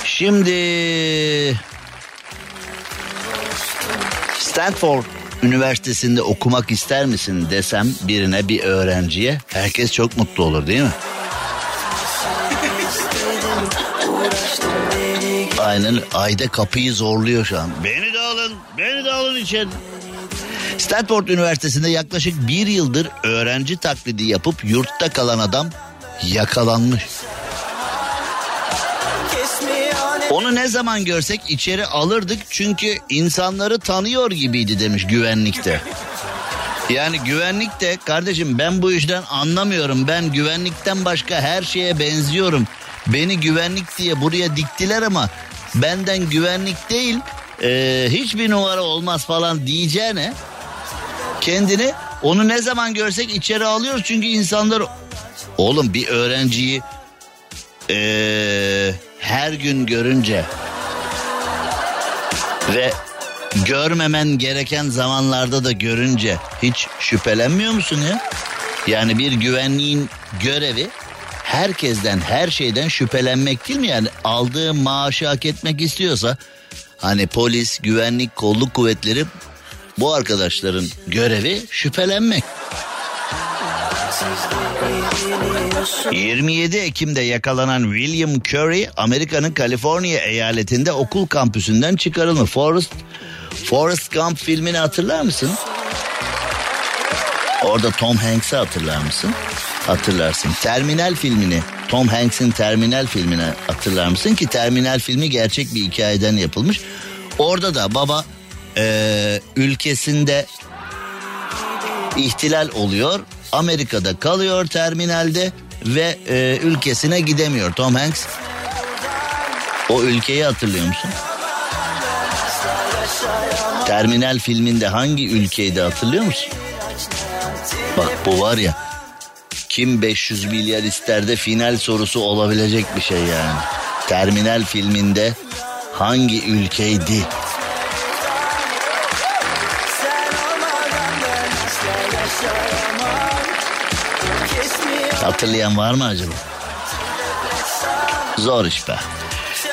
Şimdi Stanford Üniversitesi'nde okumak ister misin desem birine bir öğrenciye herkes çok mutlu olur değil mi? Aynen ayda kapıyı zorluyor şu an. Beni de alın, beni de alın içeri. Stanford Üniversitesi'nde yaklaşık bir yıldır öğrenci taklidi yapıp yurtta kalan adam yakalanmış. Onu ne zaman görsek içeri alırdık çünkü insanları tanıyor gibiydi demiş güvenlikte. Yani güvenlikte kardeşim ben bu işten anlamıyorum. Ben güvenlikten başka her şeye benziyorum. Beni güvenlik diye buraya diktiler ama benden güvenlik değil e, hiçbir numara olmaz falan diyeceğine kendini onu ne zaman görsek içeri alıyoruz çünkü insanlar oğlum bir öğrenciyi e, her gün görünce ve görmemen gereken zamanlarda da görünce hiç şüphelenmiyor musun ya? Yani bir güvenliğin görevi herkesten her şeyden şüphelenmek değil mi? Yani aldığı maaşı hak etmek istiyorsa hani polis, güvenlik, kolluk kuvvetleri bu arkadaşların görevi şüphelenmek. 27 Ekim'de yakalanan William Curry Amerika'nın Kaliforniya eyaletinde okul kampüsünden çıkarılmış. Forrest, Forrest Gump filmini hatırlar mısın? Orada Tom Hanks'i hatırlar mısın? Hatırlarsın. Terminal filmini Tom Hanks'in Terminal filmini hatırlar mısın ki Terminal filmi gerçek bir hikayeden yapılmış. Orada da baba e, ülkesinde ihtilal oluyor. Amerika'da kalıyor terminalde ve e, ülkesine gidemiyor. Tom Hanks o ülkeyi hatırlıyor musun? Terminal filminde hangi ülkeydi hatırlıyor musun? Bak bu var ya kim 500 milyar ister de final sorusu olabilecek bir şey yani. Terminal filminde hangi ülkeydi? Hatırlayan var mı acaba? Zor iş be.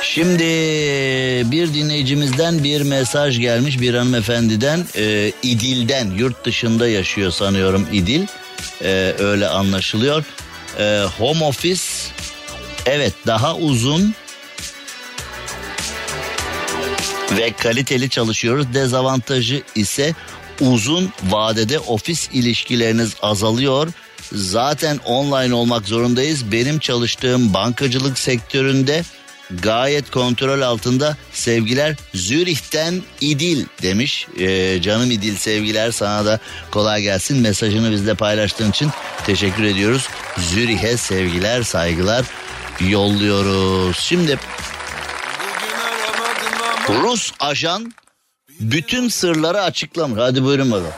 Şimdi bir dinleyicimizden bir mesaj gelmiş bir hanımefendiden e, İdil'den yurt dışında yaşıyor sanıyorum İdil e, öyle anlaşılıyor. E, home office evet daha uzun ve kaliteli çalışıyoruz. Dezavantajı ise uzun vadede ofis ilişkileriniz azalıyor. Zaten online olmak zorundayız. Benim çalıştığım bankacılık sektöründe gayet kontrol altında sevgiler Zürih'ten İdil demiş. Ee, canım İdil sevgiler sana da kolay gelsin. Mesajını bizle paylaştığın için teşekkür ediyoruz. Zürih'e sevgiler saygılar yolluyoruz. Şimdi Rus ajan bütün sırları açıklamış. Hadi buyurun bakalım.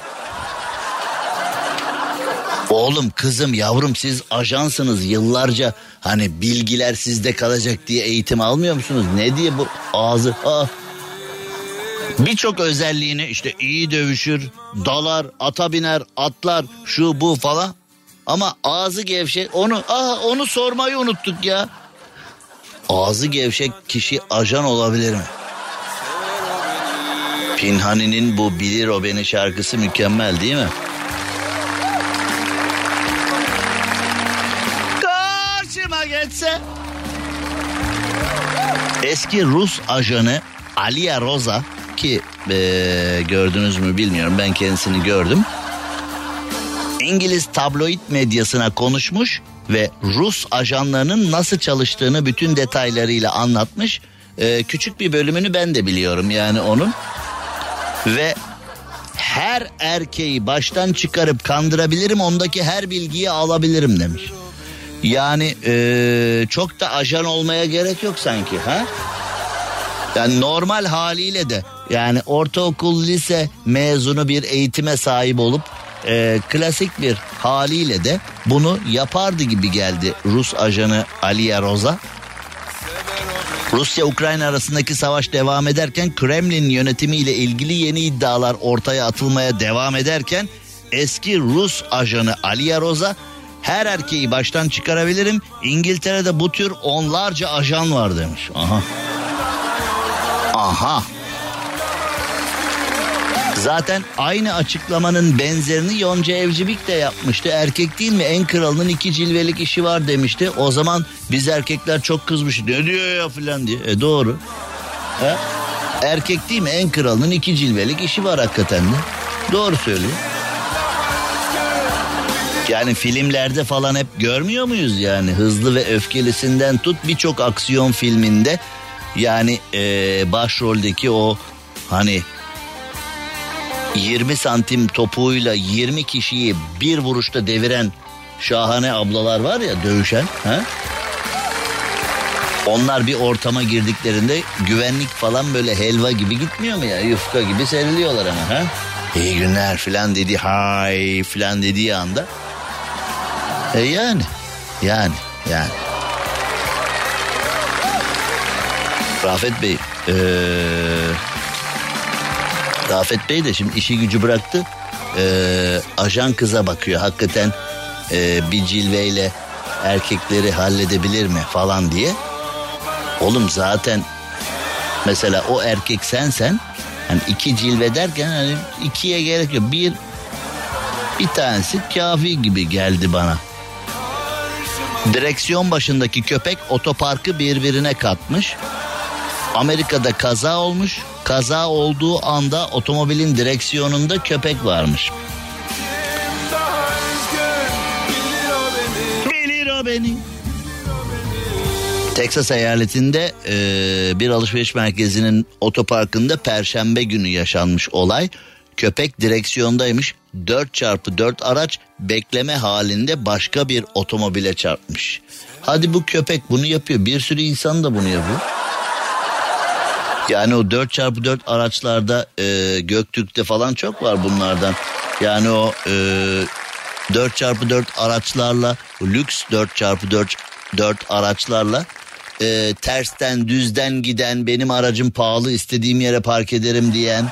Oğlum kızım yavrum siz ajansınız yıllarca hani bilgiler sizde kalacak diye eğitim almıyor musunuz? Ne diye bu ağzı ah. Birçok özelliğini işte iyi dövüşür, dalar, ata biner, atlar, şu bu falan. Ama ağzı gevşek onu ah onu sormayı unuttuk ya. Ağzı gevşek kişi ajan olabilir mi? Pinhani'nin bu Bilir O Beni şarkısı mükemmel değil mi? Karşıma geçse. Eski Rus ajanı Alia Roza ki e, gördünüz mü bilmiyorum ben kendisini gördüm. İngiliz tabloid medyasına konuşmuş ve Rus ajanlarının nasıl çalıştığını bütün detaylarıyla anlatmış. E, küçük bir bölümünü ben de biliyorum yani onun. Ve her erkeği baştan çıkarıp kandırabilirim ondaki her bilgiyi alabilirim demiş. Yani e, çok da ajan olmaya gerek yok sanki ha? Yani normal haliyle de yani ortaokul lise mezunu bir eğitime sahip olup e, klasik bir haliyle de bunu yapardı gibi geldi Rus ajanı Aliya Roza. Rusya-Ukrayna arasındaki savaş devam ederken Kremlin yönetimiyle ilgili yeni iddialar ortaya atılmaya devam ederken eski Rus ajanı Aliya Roza her erkeği baştan çıkarabilirim. İngiltere'de bu tür onlarca ajan var demiş. Aha. Aha. Zaten aynı açıklamanın benzerini Yonca Evcimik de yapmıştı. Erkek değil mi? En kralının iki cilvelik işi var demişti. O zaman biz erkekler çok kızmış. Ne diyor ya filan diye. E doğru. Ha? Erkek değil mi? En kralının iki cilvelik işi var hakikaten de. Doğru söylüyor. Yani filmlerde falan hep görmüyor muyuz yani hızlı ve öfkelisinden tut birçok aksiyon filminde yani ee, başroldeki o hani 20 santim topuğuyla 20 kişiyi bir vuruşta deviren şahane ablalar var ya dövüşen. Ha? Onlar bir ortama girdiklerinde güvenlik falan böyle helva gibi gitmiyor mu ya? Yufka gibi seriliyorlar ama ha? İyi günler filan dedi hay filan dediği anda. E yani yani yani. Rafet Bey ee, Rafet Bey de şimdi işi gücü bıraktı. Ee, ajan kıza bakıyor. Hakikaten e, bir cilveyle erkekleri halledebilir mi falan diye. Oğlum zaten mesela o erkek sensen hani iki cilve derken hani ikiye gerek yok. Bir bir tanesi kafi gibi geldi bana. Direksiyon başındaki köpek otoparkı birbirine katmış. Amerika'da kaza olmuş. Kaza olduğu anda otomobilin direksiyonunda köpek varmış. Beni. Texas eyaletinde e, bir alışveriş merkezinin otoparkında perşembe günü yaşanmış olay. Köpek direksiyondaymış. 4 çarpı 4 araç bekleme halinde başka bir otomobile çarpmış. Hadi bu köpek bunu yapıyor. Bir sürü insan da bunu yapıyor. Yani o 4 çarpı 4 araçlarda e, Göktürk'te falan çok var bunlardan. Yani o e, 4 çarpı 4 araçlarla lüks 4 çarpı 4 4 araçlarla e, tersten düzden giden benim aracım pahalı istediğim yere park ederim diyen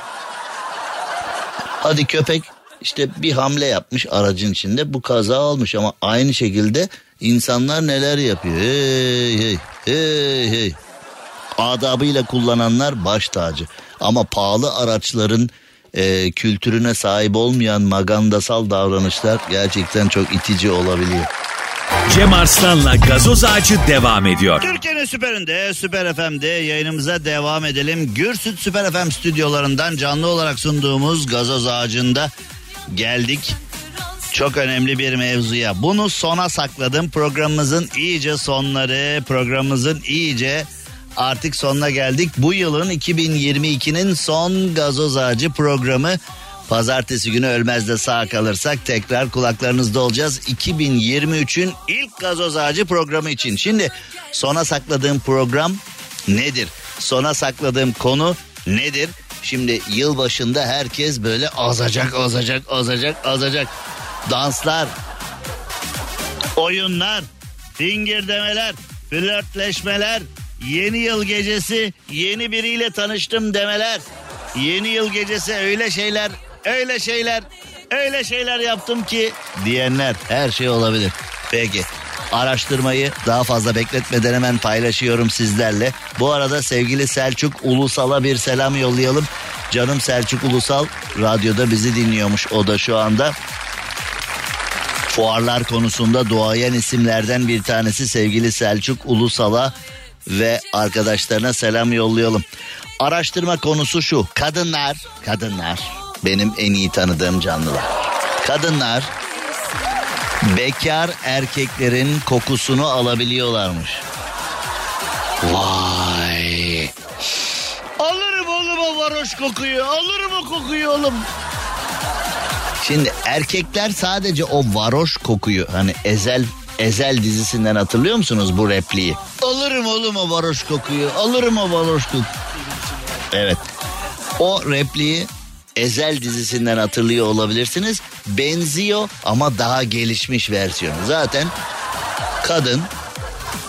hadi köpek işte bir hamle yapmış aracın içinde bu kaza olmuş ama aynı şekilde insanlar neler yapıyor? Hey hey hey hey adabıyla kullananlar baş tacı ama pahalı araçların e, kültürüne sahip olmayan magandasal davranışlar gerçekten çok itici olabiliyor. Cem Arslan'la gazoz ağacı devam ediyor. Türkiye'nin süperinde, Süper FM'de yayınımıza devam edelim. Gürsüt Süper FM stüdyolarından canlı olarak sunduğumuz gazoz ağacında geldik. Çok önemli bir mevzuya. Bunu sona sakladım. Programımızın iyice sonları, programımızın iyice artık sonuna geldik. Bu yılın 2022'nin son gazoz ağacı programı. Pazartesi günü ölmezde sağ kalırsak tekrar kulaklarınızda olacağız. 2023'ün ilk gazoz ağacı programı için. Şimdi sona sakladığım program nedir? Sona sakladığım konu nedir? Şimdi yıl başında herkes böyle azacak, azacak, azacak, azacak. Danslar, oyunlar, fingirdemeler, flörtleşmeler, yeni yıl gecesi yeni biriyle tanıştım demeler. Yeni yıl gecesi öyle şeyler, öyle şeyler, öyle şeyler yaptım ki diyenler her şey olabilir. Peki araştırmayı daha fazla bekletmeden hemen paylaşıyorum sizlerle. Bu arada sevgili Selçuk Ulusal'a bir selam yollayalım. Canım Selçuk Ulusal radyoda bizi dinliyormuş o da şu anda. Fuarlar konusunda duayen isimlerden bir tanesi sevgili Selçuk Ulusal'a ve arkadaşlarına selam yollayalım. Araştırma konusu şu. Kadınlar, kadınlar benim en iyi tanıdığım canlılar. Kadınlar bekar erkeklerin kokusunu alabiliyorlarmış. Vay. Alırım oğlum o varoş kokuyu. Alırım o kokuyu oğlum. Şimdi erkekler sadece o varoş kokuyu hani ezel ezel dizisinden hatırlıyor musunuz bu repliği? Alırım oğlum o varoş kokuyu. Alırım o varoş kokuyu. Evet. O repliği Ezel dizisinden hatırlıyor olabilirsiniz. Benziyor ama daha gelişmiş versiyonu. Zaten kadın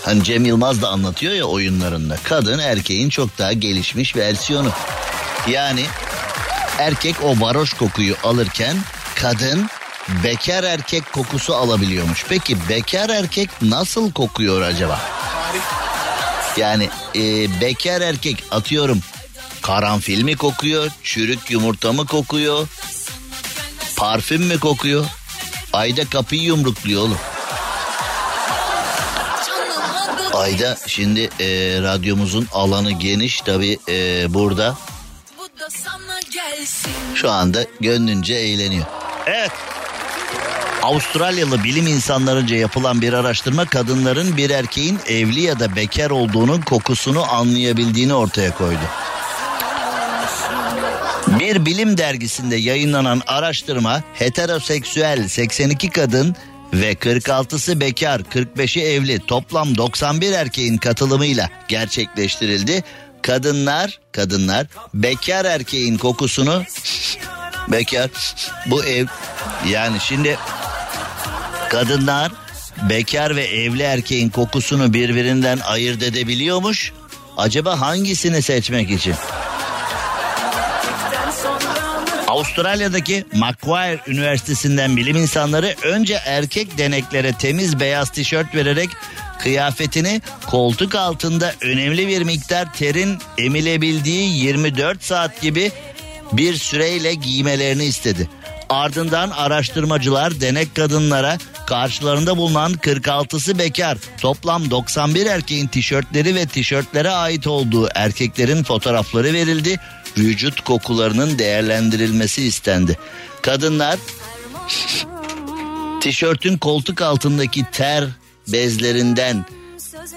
hani Cem Yılmaz da anlatıyor ya oyunlarında. Kadın erkeğin çok daha gelişmiş versiyonu. Yani erkek o varoş kokuyu alırken kadın bekar erkek kokusu alabiliyormuş. Peki bekar erkek nasıl kokuyor acaba? Yani e, bekar erkek atıyorum karanfil mi kokuyor, çürük yumurta mı kokuyor, parfüm mü kokuyor? Ayda kapıyı yumrukluyor oğlum. Ayda şimdi e, radyomuzun alanı geniş tabi e, burada. Şu anda gönlünce eğleniyor. Evet. Avustralyalı bilim insanlarınca yapılan bir araştırma kadınların bir erkeğin evli ya da bekar olduğunun kokusunu anlayabildiğini ortaya koydu. Bir bilim dergisinde yayınlanan araştırma heteroseksüel 82 kadın ve 46'sı bekar, 45'i evli toplam 91 erkeğin katılımıyla gerçekleştirildi. Kadınlar, kadınlar bekar erkeğin kokusunu bekar bu ev yani şimdi kadınlar bekar ve evli erkeğin kokusunu birbirinden ayırt edebiliyormuş. Acaba hangisini seçmek için? Avustralya'daki Macquarie Üniversitesi'nden bilim insanları önce erkek deneklere temiz beyaz tişört vererek kıyafetini koltuk altında önemli bir miktar terin emilebildiği 24 saat gibi bir süreyle giymelerini istedi. Ardından araştırmacılar denek kadınlara karşılarında bulunan 46'sı bekar toplam 91 erkeğin tişörtleri ve tişörtlere ait olduğu erkeklerin fotoğrafları verildi. Vücut kokularının değerlendirilmesi istendi. Kadınlar tişörtün koltuk altındaki ter bezlerinden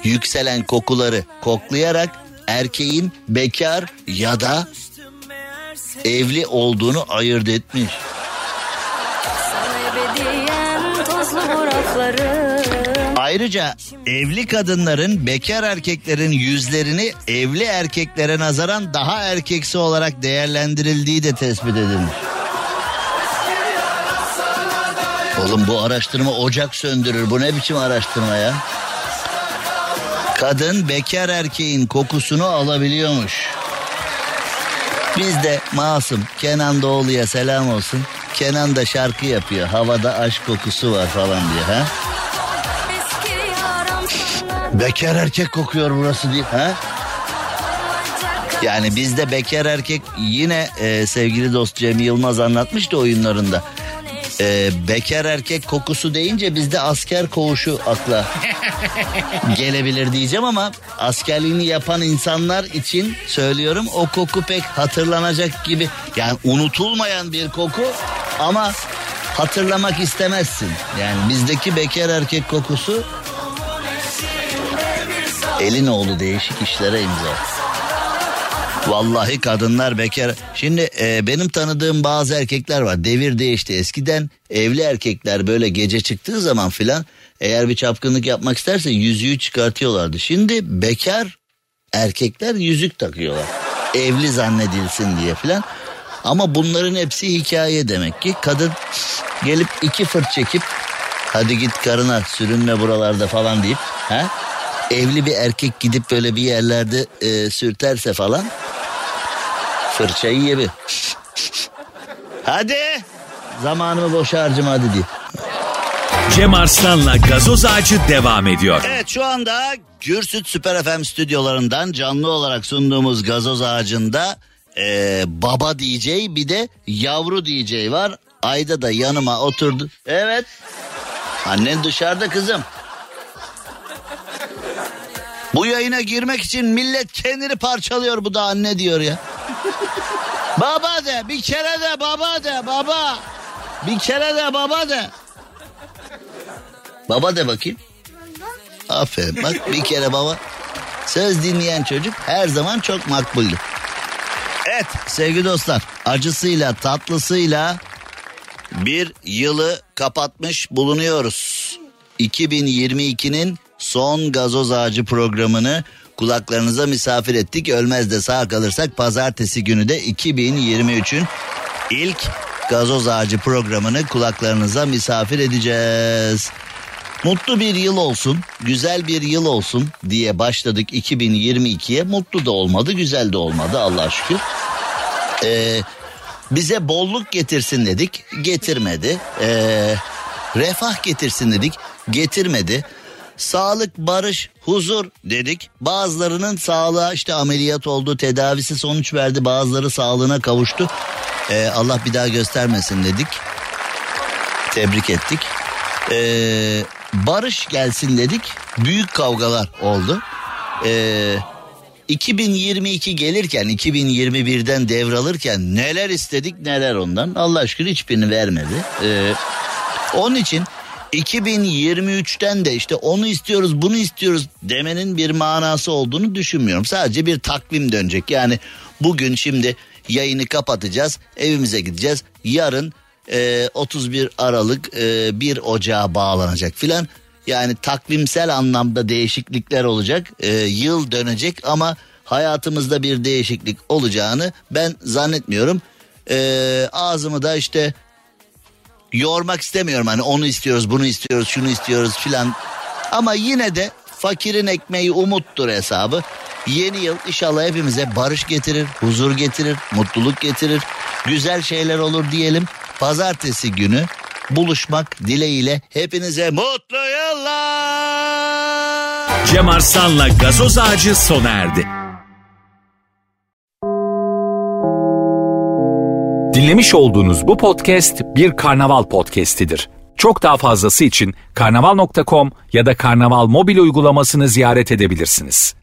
yükselen kokuları koklayarak erkeğin bekar ya da evli olduğunu ayırt etmiş. Ayrıca evli kadınların bekar erkeklerin yüzlerini evli erkeklere nazaran daha erkeksi olarak değerlendirildiği de tespit edilmiş. Oğlum bu araştırma ocak söndürür. Bu ne biçim araştırma ya? Kadın bekar erkeğin kokusunu alabiliyormuş. Biz de masum Kenan Doğulu'ya selam olsun. Kenan da şarkı yapıyor. Havada aşk kokusu var falan diye ha. Bekar erkek kokuyor burası diye ha. Yani bizde bekar erkek yine e, sevgili dost Cem Yılmaz anlatmıştı oyunlarında. E, bekar erkek kokusu deyince bizde asker koğuşu akla gelebilir diyeceğim ama askerliğini yapan insanlar için söylüyorum o koku pek hatırlanacak gibi yani unutulmayan bir koku ama hatırlamak istemezsin. Yani bizdeki bekar erkek kokusu elin oğlu değişik işlere imza. Vallahi kadınlar bekar. Şimdi e, benim tanıdığım bazı erkekler var. Devir değişti. Eskiden evli erkekler böyle gece çıktığı zaman filan eğer bir çapkınlık yapmak isterse yüzüğü çıkartıyorlardı. Şimdi bekar erkekler yüzük takıyorlar. Evli zannedilsin diye filan. Ama bunların hepsi hikaye demek ki. Kadın gelip iki fırt çekip hadi git karına sürünme buralarda falan deyip ha? evli bir erkek gidip böyle bir yerlerde e, sürterse falan fırçayı yebi. Hadi zamanımı boşa harcama hadi diye. Cem Arslan'la gazoz ağacı devam ediyor. Evet şu anda Gürsüt Süper FM stüdyolarından canlı olarak sunduğumuz gazoz ağacında e, baba DJ bir de yavru DJ var. Ayda da yanıma oturdu. Evet. Annen dışarıda kızım. Bu yayına girmek için millet kendini parçalıyor bu da anne diyor ya. baba de bir kere de baba de baba. Bir kere de baba de. Baba de bakayım. Aferin bak bir kere baba. Söz dinleyen çocuk her zaman çok makbuldür. Evet sevgili dostlar acısıyla tatlısıyla bir yılı kapatmış bulunuyoruz. 2022'nin son gazoz ağacı programını kulaklarınıza misafir ettik. Ölmez de sağ kalırsak pazartesi günü de 2023'ün ilk gazoz ağacı programını kulaklarınıza misafir edeceğiz. Mutlu bir yıl olsun, güzel bir yıl olsun diye başladık 2022'ye. Mutlu da olmadı, güzel de olmadı Allah'a şükür. Ee, bize bolluk getirsin dedik, getirmedi. Ee, refah getirsin dedik, getirmedi. Sağlık, barış, huzur dedik. Bazılarının sağlığa işte ameliyat oldu, tedavisi sonuç verdi. Bazıları sağlığına kavuştu. Ee, Allah bir daha göstermesin dedik. Tebrik ettik. Ee, barış gelsin dedik. Büyük kavgalar oldu. Ee, 2022 gelirken 2021'den devralırken neler istedik neler ondan. Allah aşkına hiçbirini vermedi. Ee, onun için 2023'ten de işte onu istiyoruz bunu istiyoruz demenin bir manası olduğunu düşünmüyorum. Sadece bir takvim dönecek. Yani bugün şimdi yayını kapatacağız evimize gideceğiz. Yarın e, 31 Aralık e, 1 Ocağa bağlanacak filan. Yani takvimsel anlamda değişiklikler olacak. E, yıl dönecek ama hayatımızda bir değişiklik olacağını ben zannetmiyorum. E, ağzımı da işte yormak istemiyorum hani onu istiyoruz bunu istiyoruz şunu istiyoruz filan. Ama yine de fakirin ekmeği umuttur hesabı. Yeni yıl inşallah hepimize barış getirir, huzur getirir, mutluluk getirir. Güzel şeyler olur diyelim. Pazartesi günü buluşmak dileğiyle hepinize mutlu yıllar. Cem Arslan'la gazoz ağacı sona erdi. Dinlemiş olduğunuz bu podcast bir karnaval podcastidir. Çok daha fazlası için karnaval.com ya da karnaval mobil uygulamasını ziyaret edebilirsiniz.